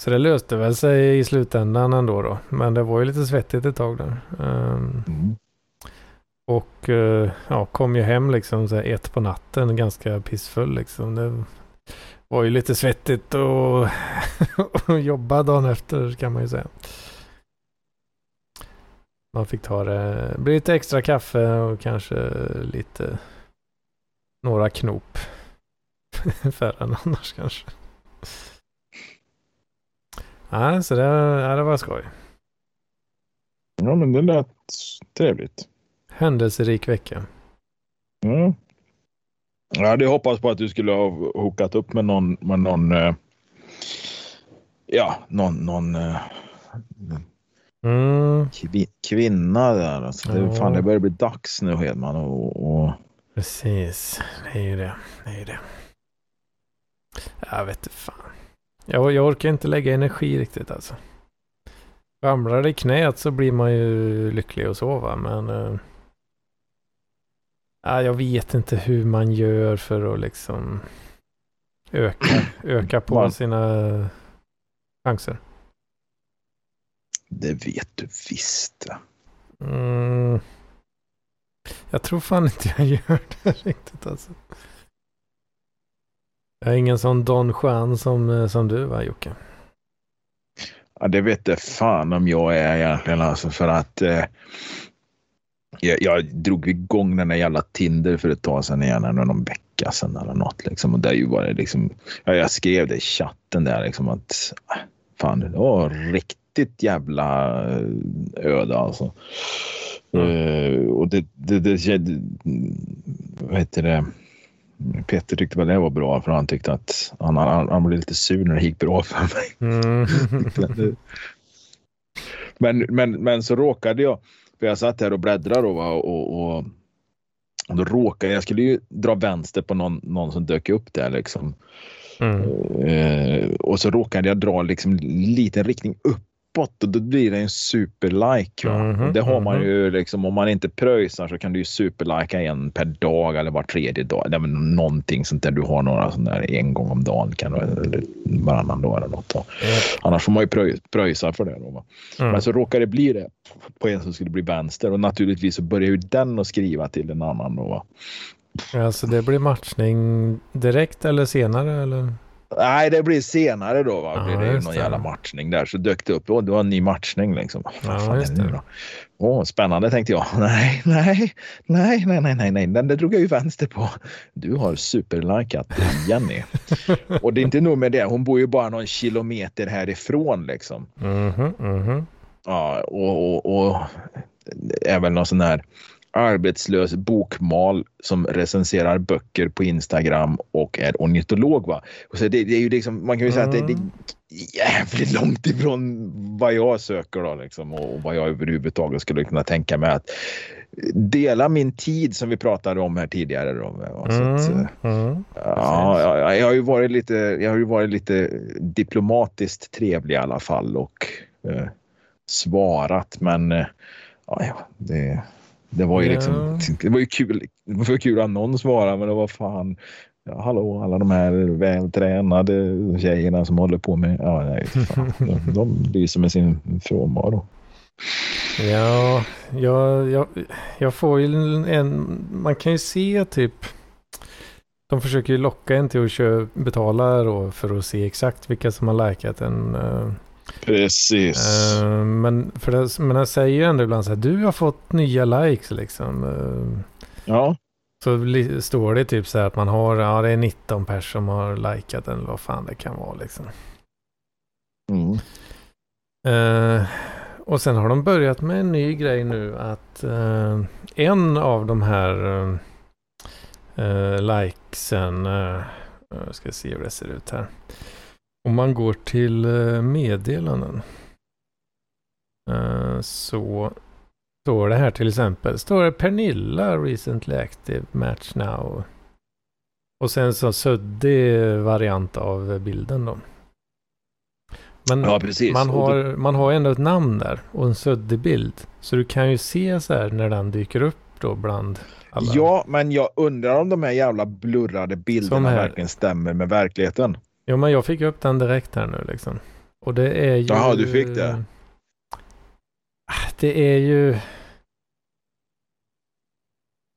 [SPEAKER 2] Så det löste väl sig i slutändan ändå då. Men det var ju lite svettigt ett tag där. Ehm,
[SPEAKER 3] Mm.
[SPEAKER 2] Och eh, ja, kom ju hem liksom så ett på natten ganska pissfull liksom. Det var ju lite svettigt och, [LAUGHS] och jobba dagen efter kan man ju säga. Man fick ta det, bli lite extra kaffe och kanske lite några knop. [LAUGHS] Färre än annars kanske. Nej, så det, ja, det var skoj.
[SPEAKER 3] Ja, men det lät trevligt.
[SPEAKER 2] Händelserik vecka.
[SPEAKER 3] Mm. Jag hade hoppats på att du skulle ha hookat upp med någon, med någon eh, ja, någon, någon eh,
[SPEAKER 2] Mm,
[SPEAKER 3] kvi, kvinna där. Alltså, det,
[SPEAKER 2] Ja.
[SPEAKER 3] fan, det börjar bli dags nu Hedman. Och, och,
[SPEAKER 2] precis. Det är ju det. Det är ju det. Jag vet inte fan. Jag, jag orkar inte lägga energi riktigt alltså. Ramlar det i knät så blir man ju lycklig och så va. Men ja, jag vet inte hur man gör för att liksom öka, öka på sina chanser.
[SPEAKER 3] Det vet du visst.
[SPEAKER 2] Mm. Jag tror fan inte jag gör det [LAUGHS] riktigt alltså. Jag är ingen sån Don Juan som, eh, som du va Jocke?
[SPEAKER 3] Ja, det vet jag fan om jag är egentligen alltså för att eh, jag, jag drog igång den där jävla Tinder för ett tag sedan igen, eller någon vecka sedan eller något liksom. Och där ju var det liksom, ja, jag skrev det i chatten där liksom att ah, fan det var riktigt jävla eh, öde alltså. Eh, och det, det, det, det, vad heter det? Peter tyckte väl det var bra för han tyckte att han, han, han blev lite sur när det gick bra för mig.
[SPEAKER 2] Mm. [LAUGHS]
[SPEAKER 3] men, men, men så råkade jag, för jag satt här och bläddrade då, och, och, och då råkade jag, skulle ju dra vänster på någon, någon som dök upp där liksom.
[SPEAKER 2] Mm.
[SPEAKER 3] Eh, och så råkade jag dra liksom liten riktning uppåt och då blir det en superlike. Va?
[SPEAKER 2] Mhm,
[SPEAKER 3] det har man
[SPEAKER 2] mhm.
[SPEAKER 3] ju liksom, om man inte pröjsar så kan du ju superlika en per dag eller var tredje dag. Är väl någonting sånt där du har några sån där en gång om dagen kan du, eller varannan dag eller något. Då. Annars får man ju pröj, pröjsa för det. Då?
[SPEAKER 2] Mm.
[SPEAKER 3] Men så råkade det bli det på en som skulle bli vänster och naturligtvis så börjar ju den att skriva till en annan. Då, va?
[SPEAKER 2] Alltså det blir matchning direkt eller senare eller?
[SPEAKER 3] Nej, det blir senare då. Va?
[SPEAKER 2] Ja,
[SPEAKER 3] blir det ju någon
[SPEAKER 2] det.
[SPEAKER 3] jävla matchning där. Så dök det upp. Åh, det var en ny matchning liksom. Vad
[SPEAKER 2] Ja,
[SPEAKER 3] fan är
[SPEAKER 2] just
[SPEAKER 3] det nu då? Åh, spännande tänkte jag. [LAUGHS] Nej, nej, nej, nej, nej, nej, nej. Den där drog jag ju vänster på. Du har superlikat Jenny. [LAUGHS] och det är inte nog med det. Hon bor ju bara någon kilometer härifrån liksom.
[SPEAKER 2] Mhm, mhm.
[SPEAKER 3] Ja, och, och, och är väl någon sån här arbetslös bokmal som recenserar böcker på Instagram och är ornitolog. Va? Och så det, det är ju liksom, man kan ju säga att det, det är jävligt långt ifrån vad jag söker då, liksom, och vad jag överhuvudtaget skulle kunna tänka mig att dela min tid som vi pratade om här tidigare. Då, så att,
[SPEAKER 2] Mm,
[SPEAKER 3] eh,
[SPEAKER 2] mm.
[SPEAKER 3] Ja, ja, jag har ju varit lite, jag har ju varit lite diplomatiskt trevlig i alla fall och eh, svarat. Men eh, ja, det, det var ju
[SPEAKER 2] Ja.
[SPEAKER 3] liksom, det var ju kul. Det var ju kul att någon svarade, men det var fan. Ja, hallå, alla de här vältränade tjejerna som håller på med, ja, nej, fan, de, de lyser med sin frånvaro.
[SPEAKER 2] Ja, jag, jag, jag får ju en, man kan ju se typ, de försöker ju locka en till att köpa, betala då för att se exakt vilka som har likat en.
[SPEAKER 3] Precis.
[SPEAKER 2] eh, men, för det, men jag säger ju ändå ibland så här, du har fått nya likes liksom. eh,
[SPEAKER 3] ja,
[SPEAKER 2] så li, står det typ så här att man har, ja det är 19 pers som har likat den eller vad fan det kan vara liksom.
[SPEAKER 3] mm.
[SPEAKER 2] Eh, och sen har de börjat med en ny grej nu att en av de här likesen, jag ska se hur det ser ut här. Om man går till eh, meddelanden eh, så står det här till exempel, står det Pernilla recently active match now. Och sen så suddig variant av bilden då. Men
[SPEAKER 3] Ja,
[SPEAKER 2] man, har, man har ändå ett namn där och en suddig bild. Så du kan ju se så här när den dyker upp då bland alla.
[SPEAKER 3] Ja, men jag undrar om de här jävla blurrade bilderna
[SPEAKER 2] här.
[SPEAKER 3] verkligen stämmer med verkligheten.
[SPEAKER 2] Jo, men jag fick upp den direkt här nu liksom. Och det är ju...
[SPEAKER 3] Jaha, du fick det?
[SPEAKER 2] Ah, Det är ju...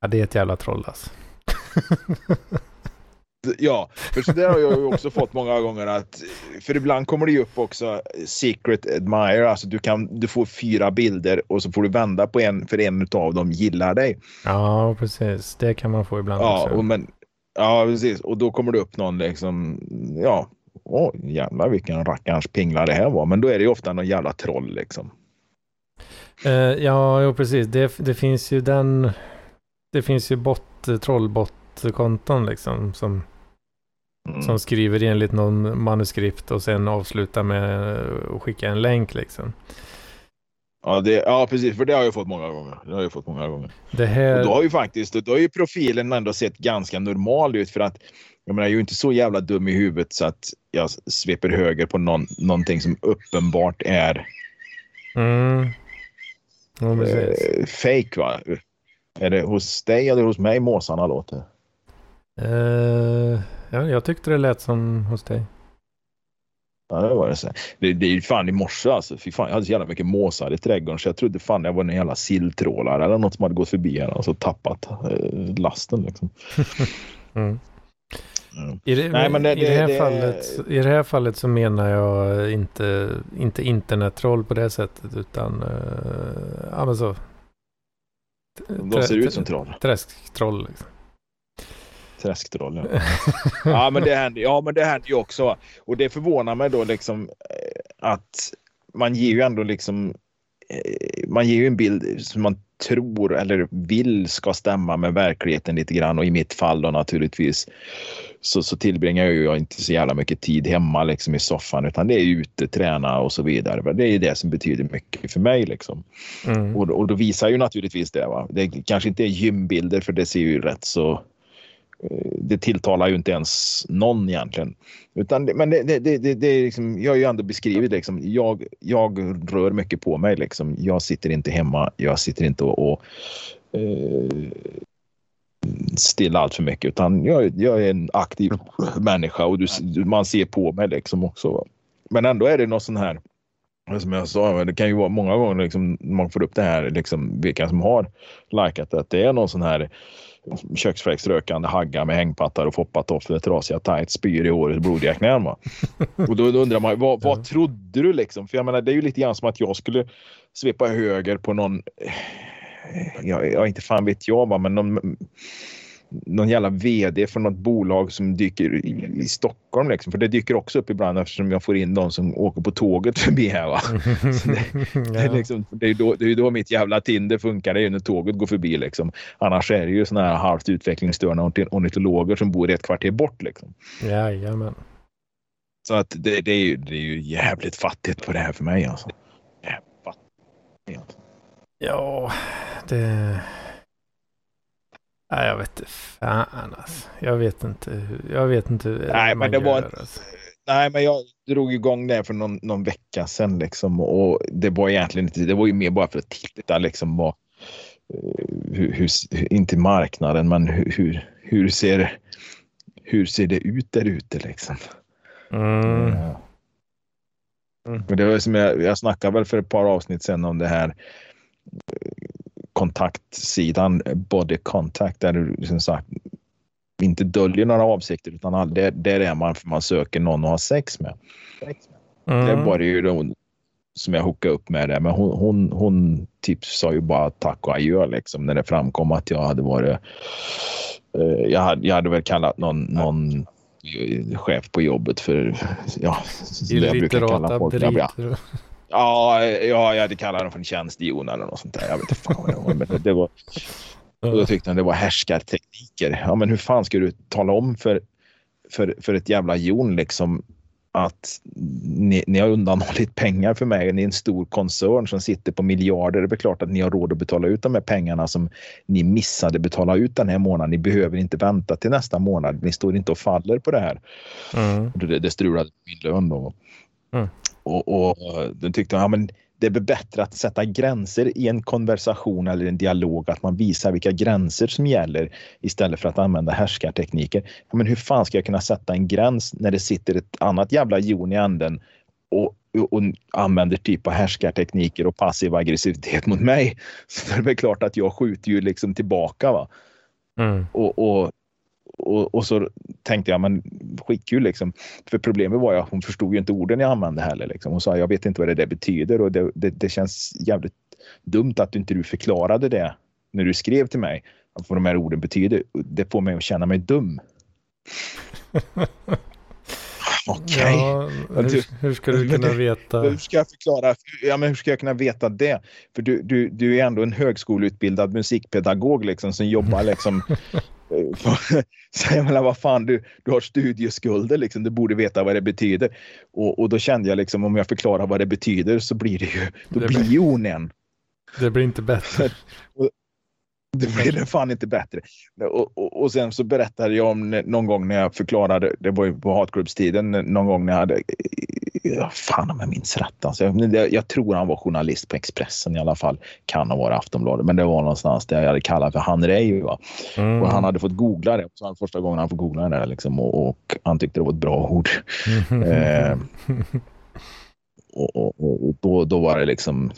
[SPEAKER 2] Ja, det är ett jävla troll alltså. [LAUGHS]
[SPEAKER 3] Ja, för så där har jag ju också fått många gånger att för ibland kommer det ju upp också secret admire, alltså du kan du får fyra bilder och så får du vända på en för en av dem gillar dig.
[SPEAKER 2] Ja, precis. Det kan man få ibland
[SPEAKER 3] Ja,
[SPEAKER 2] också.
[SPEAKER 3] och men, ja, precis. Och då kommer det upp någon liksom, ja, åh jävlar vilken rackarns pingla det här var. Men då är det ju ofta någon jävla troll liksom.
[SPEAKER 2] Eh, ja, jo, precis. Det, det finns ju den... Det finns ju bot, trollbot-konton liksom som,
[SPEAKER 3] Mm.
[SPEAKER 2] som skriver enligt någon manuskript och sen avslutar med att skicka en länk liksom.
[SPEAKER 3] Ja, det, ja, precis. För det har jag fått många gånger. Det har jag fått många gånger.
[SPEAKER 2] Det
[SPEAKER 3] Och
[SPEAKER 2] här...
[SPEAKER 3] då har ju faktiskt, då har ju profilen ändå sett ganska normal ut för att jag menar, jag är ju inte så jävla dum i huvudet så att jag sveper höger på någon, någonting som uppenbart är
[SPEAKER 2] Mm. Ja,
[SPEAKER 3] eh, fake va? Är det hos dig eller hos mig måsarna låter?
[SPEAKER 2] Eh, ja, jag tyckte det lät som hos dig.
[SPEAKER 3] Ja, det var det. Så. Det, det är ju fan i morse alltså. Fy fan, jag hade så jävla mycket måsar i trädgården så jag trodde fan jag var en jävla silltrålare eller något som hade gått förbi här och så tappat eh, lasten liksom. [LAUGHS]
[SPEAKER 2] Mm.
[SPEAKER 3] Mm.
[SPEAKER 2] I, det,
[SPEAKER 3] Nej, men det-
[SPEAKER 2] i, det här
[SPEAKER 3] det-
[SPEAKER 2] Fallet, I det här fallet så menar jag inte, inte internettroll på det sättet utan uh, ja, men så.
[SPEAKER 3] De ser ut som troll.
[SPEAKER 2] Träsktroll. Liksom.
[SPEAKER 3] Träsktroll ja. men det händer, ja, men det händer ju också. Och det förvånar mig då liksom eh, att man ger ju ändå liksom eh, man ger ju en bild som man tror eller vill ska stämma med verkligheten lite grann och i mitt fall då naturligtvis så, så tillbringar jag ju inte så jävla mycket tid hemma liksom i soffan utan det är ute, träna och så vidare. Det är ju det som betyder mycket för mig liksom.
[SPEAKER 2] Mm.
[SPEAKER 3] Och, och då visar ju naturligtvis det. Va? Det kanske inte är gymbilder för det ser ju rätt så Eh, det tilltalar ju inte ens någon egentligen. Utan, men det, det, det, det, är liksom, jag har ju ändå beskrivit liksom, jag, jag rör mycket på mig. Liksom. Jag sitter inte hemma, jag sitter inte och, och eh, stilla allt för mycket utan jag, jag är en aktiv människa och du, man ser på mig liksom också. Men ändå är det något sån här som jag sa, det kan ju vara många gånger liksom, man får upp det här, liksom, vilka som har likat att det är någon sån här köksfläktsrökande hagga med hängpattar och foppatofflor, trasiga tights, spyr i håret blodiga knän. Va? Och då, då undrar man, vad, vad trodde du liksom? För jag menar, det är ju lite grann som att jag skulle svepa höger på någon, ja, ja inte fan vet jag va, men någon, någon jävla vd för något bolag som dyker i, i Stockholm. Liksom. För det dyker också upp ibland eftersom jag får in de som åker på tåget förbi här. Va? [LAUGHS] Det, det, är liksom, det, är då, det är då mitt jävla Tinder funkar, det är ju när tåget går förbi. Liksom. Annars är det ju såna här halvt utvecklingsstörda ornit- ornitologer som bor ett kvarter bort. Liksom.
[SPEAKER 2] Jajamän.
[SPEAKER 3] Så att det, det, är ju, det är ju jävligt fattigt på det här för mig. Alltså. Jävligt fattigt. Alltså.
[SPEAKER 2] Ja, det... Nej, jag vet inte fan alltså. Jag vet inte jag vet inte hur
[SPEAKER 3] Nej,
[SPEAKER 2] man
[SPEAKER 3] men det var
[SPEAKER 2] gör,
[SPEAKER 3] inte-
[SPEAKER 2] alltså.
[SPEAKER 3] Nej, men jag drog igång det för någon, någon vecka sedan liksom, och det var egentligen inte, det var ju mer bara för att titta liksom vad, eh, hur, hur, inte marknaden, men hur, hur, ser hur ser det ut där ute liksom.
[SPEAKER 2] Mm.
[SPEAKER 3] Ja. Men det var som jag, jag snackade väl för ett par avsnitt sedan om det här eh, kontaktsidan Body Contact där du som sagt inte döljer några avsikter utan där, där är man för man söker någon att ha sex med.
[SPEAKER 2] Mm.
[SPEAKER 3] Det var det ju då som jag hookade upp med det. Men hon, hon, hon sa ju bara tack och adjö liksom när det framkom att jag hade varit. Eh, jag, hade, jag hade väl kallat någon, någon chef på jobbet för ja, det jag brukar kalla folk. Ja, ja, jag hade kallat dem för en tjänstehjon eller något sånt där. Jag vet inte fan vad det var. Men det, det var och då tyckte han det var härskartekniker. Ja, men hur fan ska du tala om för, för, för ett jävla jon liksom att ni, ni har undanhållit pengar för mig. Ni är en stor koncern som sitter på miljarder. Det är klart att ni har råd att betala ut de här pengarna som ni missade betala ut den här månaden. Ni behöver inte vänta till nästa månad. Ni står inte och faller på det här.
[SPEAKER 2] Mm.
[SPEAKER 3] Det, det strulade min lön då.
[SPEAKER 2] Mm.
[SPEAKER 3] Och, och de tyckte ja, men det är bättre att sätta gränser i en konversation eller en dialog, att man visar vilka gränser som gäller istället för att använda härskartekniker. Ja, men hur fan ska jag kunna sätta en gräns när det sitter ett annat jävla jon i änden och, och använder typ av härskartekniker och passiv aggressivitet mot mig. [LAUGHS] Så det är väl klart att jag skjuter ju liksom tillbaka. Va?
[SPEAKER 2] Mm.
[SPEAKER 3] Och, och, och, och, så tänkte jag, men skitkul liksom. För problemet var ju att hon förstod ju inte orden jag använde heller. Liksom. Hon sa, jag vet inte vad det där betyder och det, det, det känns jävligt dumt att du inte du förklarade det när du skrev till mig. Vad de här orden betyder. Det får mig att känna mig dum. [LAUGHS] Okej.
[SPEAKER 2] Ja, hur, hur ska du kunna veta?
[SPEAKER 3] Hur ska jag förklara? Ja, men hur ska jag kunna veta det? För du, du, du är ändå en högskoleutbildad musikpedagog liksom, som jobbar liksom [LAUGHS] [LAUGHS] så jag menar, vad fan, du, du har studieskulder, liksom, du borde veta vad det betyder. Och, och då kände jag liksom, om jag förklarar vad det betyder så blir det ju, då det blir ju onen.
[SPEAKER 2] Det blir inte bättre. [LAUGHS]
[SPEAKER 3] Det blir det fan inte bättre. Och, och, och, sen så berättade jag om någon gång när jag förklarade, det var ju på hatgruppstiden, någon gång när jag hade, fan om jag minns rätt. Alltså, jag, jag, tror han var journalist på Expressen i alla fall. Kan ha varit Aftonbladet, men det var någonstans där jag hade kallat för Han Rey. Mm. Och han hade fått googla det. Så första gången han fått googla det liksom, och, och, han tyckte det var ett bra ord. [LAUGHS] eh, och då, då var det liksom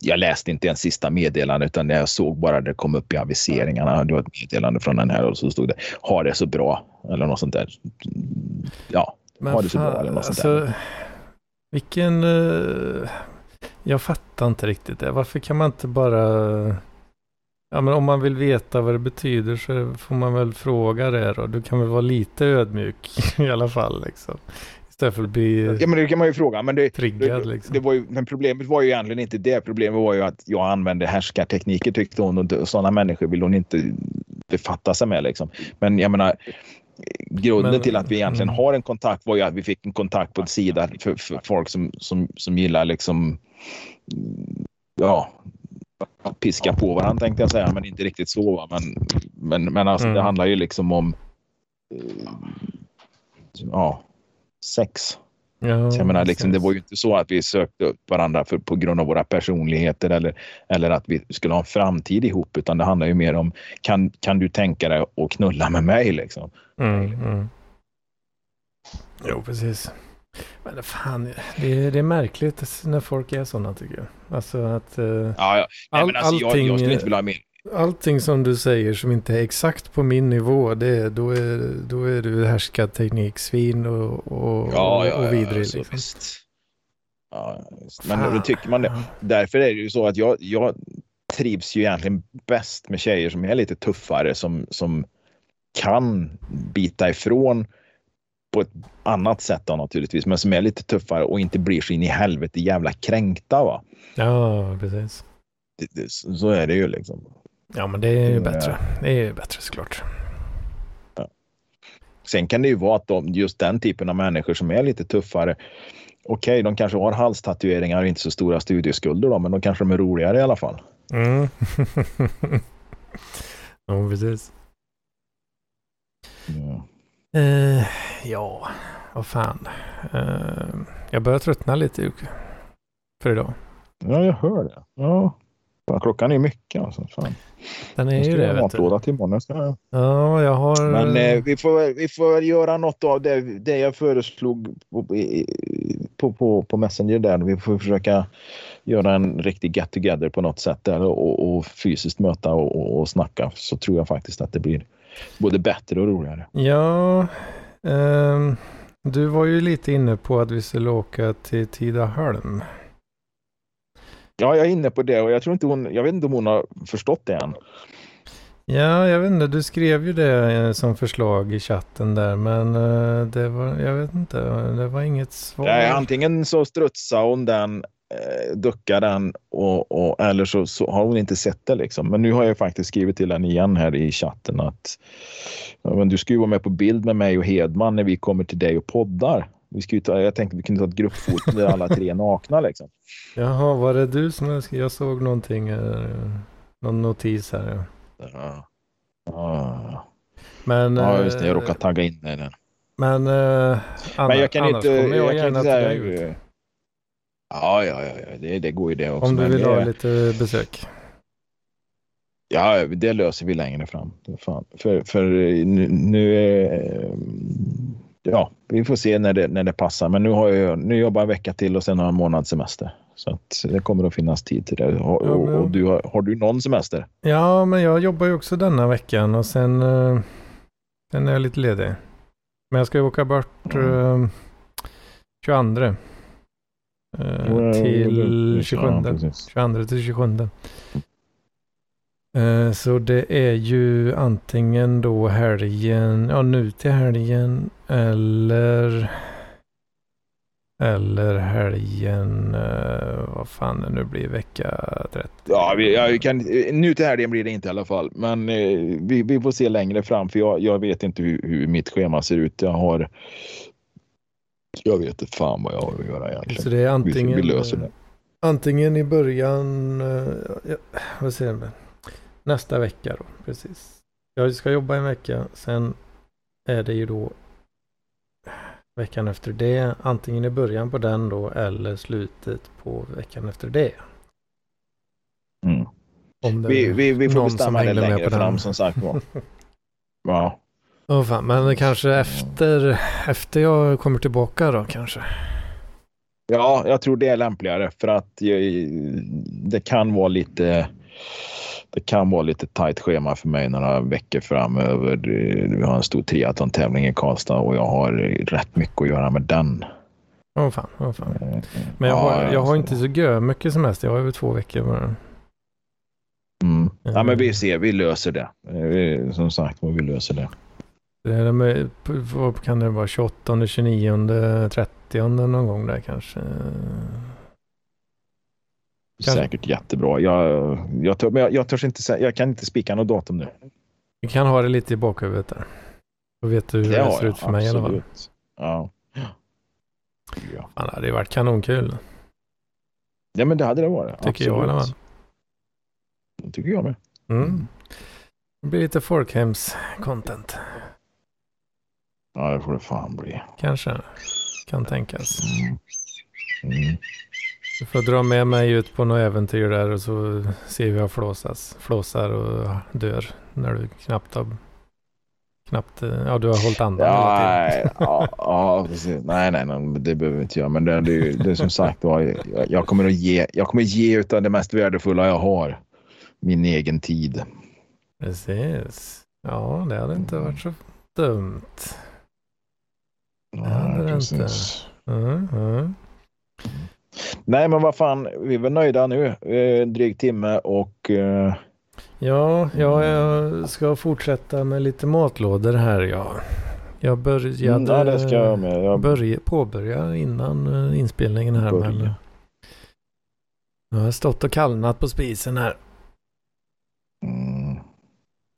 [SPEAKER 3] jag läste inte ens sista meddelandet utan jag såg bara det kom upp i aviseringarna. Det var ett meddelande från den här och så stod det ha det så bra eller något sånt där. Ja, Men ha det så bra eller något alltså, sånt där.
[SPEAKER 2] Vilken... Uh, jag fattar inte riktigt det. Varför kan man inte bara... Ja men om man vill veta vad det betyder så får man väl fråga det då. Du kan väl vara lite ödmjuk [LAUGHS] i alla fall liksom. Istället för att bli
[SPEAKER 3] Ja men det kan man ju fråga. Men, det,
[SPEAKER 2] triggad, liksom.
[SPEAKER 3] det var ju, men problemet var ju egentligen inte det. Problemet var ju att jag använde härskartekniker tyckte hon och sådana människor vill hon inte befatta sig med. Liksom. Men jag menar grunden men, till att vi egentligen har en kontakt var ju att vi fick en kontakt på en sida för, för folk som, som, som gillar liksom ja, piska på varandra tänkte jag säga, men inte riktigt så. Va? Men, men, men alltså, mm. det handlar ju liksom om ja, sex. Ja, så jag menar, liksom, det var ju inte så att vi sökte upp varandra för, på grund av våra personligheter eller, eller att vi skulle ha en framtid ihop, utan det handlar ju mer om kan, kan du tänka dig att knulla med mig? Liksom?
[SPEAKER 2] Mm, mm. Jo, precis. Men fan, det är, det är märkligt när folk är sådana tycker jag. Alltså att... Uh,
[SPEAKER 3] ja, ja. Nej, men alltså, allting, jag, jag skulle inte vilja ha mer
[SPEAKER 2] allting som du säger som inte är exakt på min nivå, det, då, är, då är du härskartekniksvin och, och,
[SPEAKER 3] ja, ja,
[SPEAKER 2] och vidrig.
[SPEAKER 3] Ja, liksom. ja, men då tycker man det. Därför är det ju så att jag, jag trivs ju egentligen bäst med tjejer som är lite tuffare, som, som kan bita ifrån på ett annat sätt då naturligtvis, men som är lite tuffare och inte blir så in i helvete jävla kränkta. Va?
[SPEAKER 2] Ja, precis.
[SPEAKER 3] Det, det, så är det ju liksom.
[SPEAKER 2] Ja, men det är ju bättre. Det är ju bättre såklart.
[SPEAKER 3] Ja. Sen kan det ju vara att de, just den typen av människor som är lite tuffare. Okej, okay, de kanske har halstatueringar och inte så stora studieskulder då, men de kanske de är roligare i alla fall.
[SPEAKER 2] Mm. [LAUGHS] ja, precis.
[SPEAKER 3] Ja.
[SPEAKER 2] Uh, ja, vad fan. Uh, jag börjar tröttna lite för idag.
[SPEAKER 3] Ja, jag hör det. Ja. Klockan är mycket alltså. Fan.
[SPEAKER 2] Den är ju det.
[SPEAKER 3] Matlåda till imorgon. Ska
[SPEAKER 2] Ja, jag har...
[SPEAKER 3] Men eh, vi, får, vi får göra något av det, det jag föreslog på, på, på, på Messenger där. Vi får försöka göra en riktig get together på något sätt där och, och fysiskt möta och, och, och snacka. Så tror jag faktiskt att det blir både bättre och roligare.
[SPEAKER 2] Ja, um, du var ju lite inne på att vi skulle åka till Tidaholm.
[SPEAKER 3] Ja, jag är inne på det och jag tror inte hon, jag vet inte om hon har förstått det än.
[SPEAKER 2] Ja, jag vet inte, du skrev ju det eh, som förslag i chatten där, men eh, det var, jag vet inte, det var inget svar.
[SPEAKER 3] Nej, antingen så strutsar hon den, eh, duckar den och, och, eller så, så, har hon inte sett det liksom. Men nu har jag faktiskt skrivit till henne igen här i chatten att men du ska ju vara med på bild med mig och Hedman när vi kommer till dig och poddar. Vi ska ta, jag tänkte vi kunde ta ett gruppfoto där alla tre är nakna liksom.
[SPEAKER 2] Jaha, var det du som jag såg någonting, eh, någon notis här?
[SPEAKER 3] Ja. ja.
[SPEAKER 2] Men,
[SPEAKER 3] ja, just det. Jag råkade tagga in dig den.
[SPEAKER 2] Men, eh, Anna,
[SPEAKER 3] men jag kan
[SPEAKER 2] annars
[SPEAKER 3] inte,
[SPEAKER 2] kommer jag, jag gärna till
[SPEAKER 3] dig. Ja, ja, ja, det, det går ju det också.
[SPEAKER 2] Om du vill
[SPEAKER 3] det,
[SPEAKER 2] ha lite besök.
[SPEAKER 3] Ja, det löser vi längre fram. För, för nu, nu är, Ja, vi får se när det, när det passar. Men nu, har jag, nu jobbar jag en vecka till och sen har jag en månads semester. Så att det kommer att finnas tid till det. Och,
[SPEAKER 2] Ja, men-
[SPEAKER 3] och du har, har du någon semester?
[SPEAKER 2] Ja, men jag jobbar ju också denna veckan och sen, eh, sen är jag lite ledig. Men jag ska ju åka bort
[SPEAKER 3] Mm.
[SPEAKER 2] eh, 22. eh, till 27.
[SPEAKER 3] Ja, precis.
[SPEAKER 2] 22 till 27. Eh, Så det är ju antingen då helgen, ja nu till helgen eller eller helgen, eh, vad fan det nu blir, vecka 30.
[SPEAKER 3] Ja, vi, ja, vi kan, nu till helgen blir det inte i alla fall. Men eh, vi, vi får se längre fram för jag, jag vet inte hur, hur mitt schema ser ut. Jag har... Jag vet inte fan vad jag har att göra egentligen.
[SPEAKER 2] Så det är
[SPEAKER 3] vi,
[SPEAKER 2] antingen,
[SPEAKER 3] vi löser det.
[SPEAKER 2] antingen i början, ja, vad säger man, nästa vecka då, precis. Jag ska jobba en vecka, sen är det ju då veckan efter det, antingen i början på den då eller slutet på veckan efter det.
[SPEAKER 3] Mm.
[SPEAKER 2] Det
[SPEAKER 3] Vi, vi, vi får bestämma det längre
[SPEAKER 2] på den.
[SPEAKER 3] fram som sagt var. [LAUGHS] Ja.
[SPEAKER 2] Åh fan, men kanske efter, efter jag kommer tillbaka då kanske.
[SPEAKER 3] ja, jag tror det är lämpligare för att det kan vara lite det kan vara lite tajt schema för mig några veckor framöver. Vi har en stor triathlon-tävling i Karlstad och jag har rätt mycket att göra med den.
[SPEAKER 2] Åh fan, åh fan.
[SPEAKER 3] Eh,
[SPEAKER 2] Men jag,
[SPEAKER 3] ja,
[SPEAKER 2] har, jag har inte så gö mycket semester, jag har över två veckor bara.
[SPEAKER 3] Mm. Ja, men vi ser, vi löser det. Eh, Som sagt vi löser det.
[SPEAKER 2] Det vad kan det vara, 28, 29, 30 någon gång där kanske. Kanske.
[SPEAKER 3] Säkert jättebra. Jag, jag, tör, men jag, jag, törs inte, säga- jag kan inte spika något datum nu.
[SPEAKER 2] Vi kan ha det lite i bakhuvudet där. Då vet du hur det,
[SPEAKER 3] har
[SPEAKER 2] ser
[SPEAKER 3] jag,
[SPEAKER 2] ut för mig i alla fall.
[SPEAKER 3] absolut. Ja. Ja.
[SPEAKER 2] Fan, det hade ju varit kanonkul,
[SPEAKER 3] ja, men det hade det varit.
[SPEAKER 2] tycker jag i alla fall.
[SPEAKER 3] Det tycker jag med.
[SPEAKER 2] Mm. Det blir lite folkhems-content,
[SPEAKER 3] Ja, det får det fan bli.
[SPEAKER 2] kanske. Kan tänkas.
[SPEAKER 3] Mm. Mm.
[SPEAKER 2] Du får dra med mig ut på något äventyr där och så ser vi jag flåsas, flåsar och dör när du knappt har knappt, ja du har hållit andan
[SPEAKER 3] Ja, nej, ja, ja, precis. Nej, nej, nej, det behöver vi inte göra. Men det, det, det som sagt var, jag, kommer att ge, jag kommer ge utav det mest värdefulla jag har. Min egen tid.
[SPEAKER 2] Precis. Ja, det hade inte varit så dumt.
[SPEAKER 3] Ja,
[SPEAKER 2] hade det
[SPEAKER 3] precis.
[SPEAKER 2] Mm, mm.
[SPEAKER 3] Nej, men vad fan, vi är väl nöjda nu. Eh, dryg timme och eh,
[SPEAKER 2] Ja, ja, jag ska fortsätta med lite matlådor här. Ja. Jag började
[SPEAKER 3] mm, ja, det ska jag med. Jag,
[SPEAKER 2] börja, påbörja innan eh, inspelningen här.
[SPEAKER 3] Börja.
[SPEAKER 2] Men, jag har stått och kallnat på spisen här.
[SPEAKER 3] mm.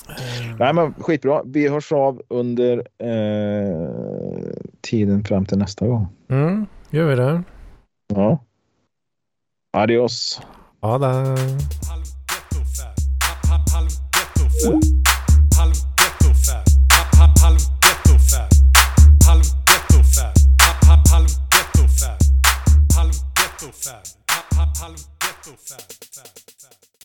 [SPEAKER 2] Eh,
[SPEAKER 3] Nej, men skitbra. Vi hörs av under eh, tiden fram till nästa gång.
[SPEAKER 2] Mm, gör vi det?
[SPEAKER 3] Ja. Adios.
[SPEAKER 2] Ja,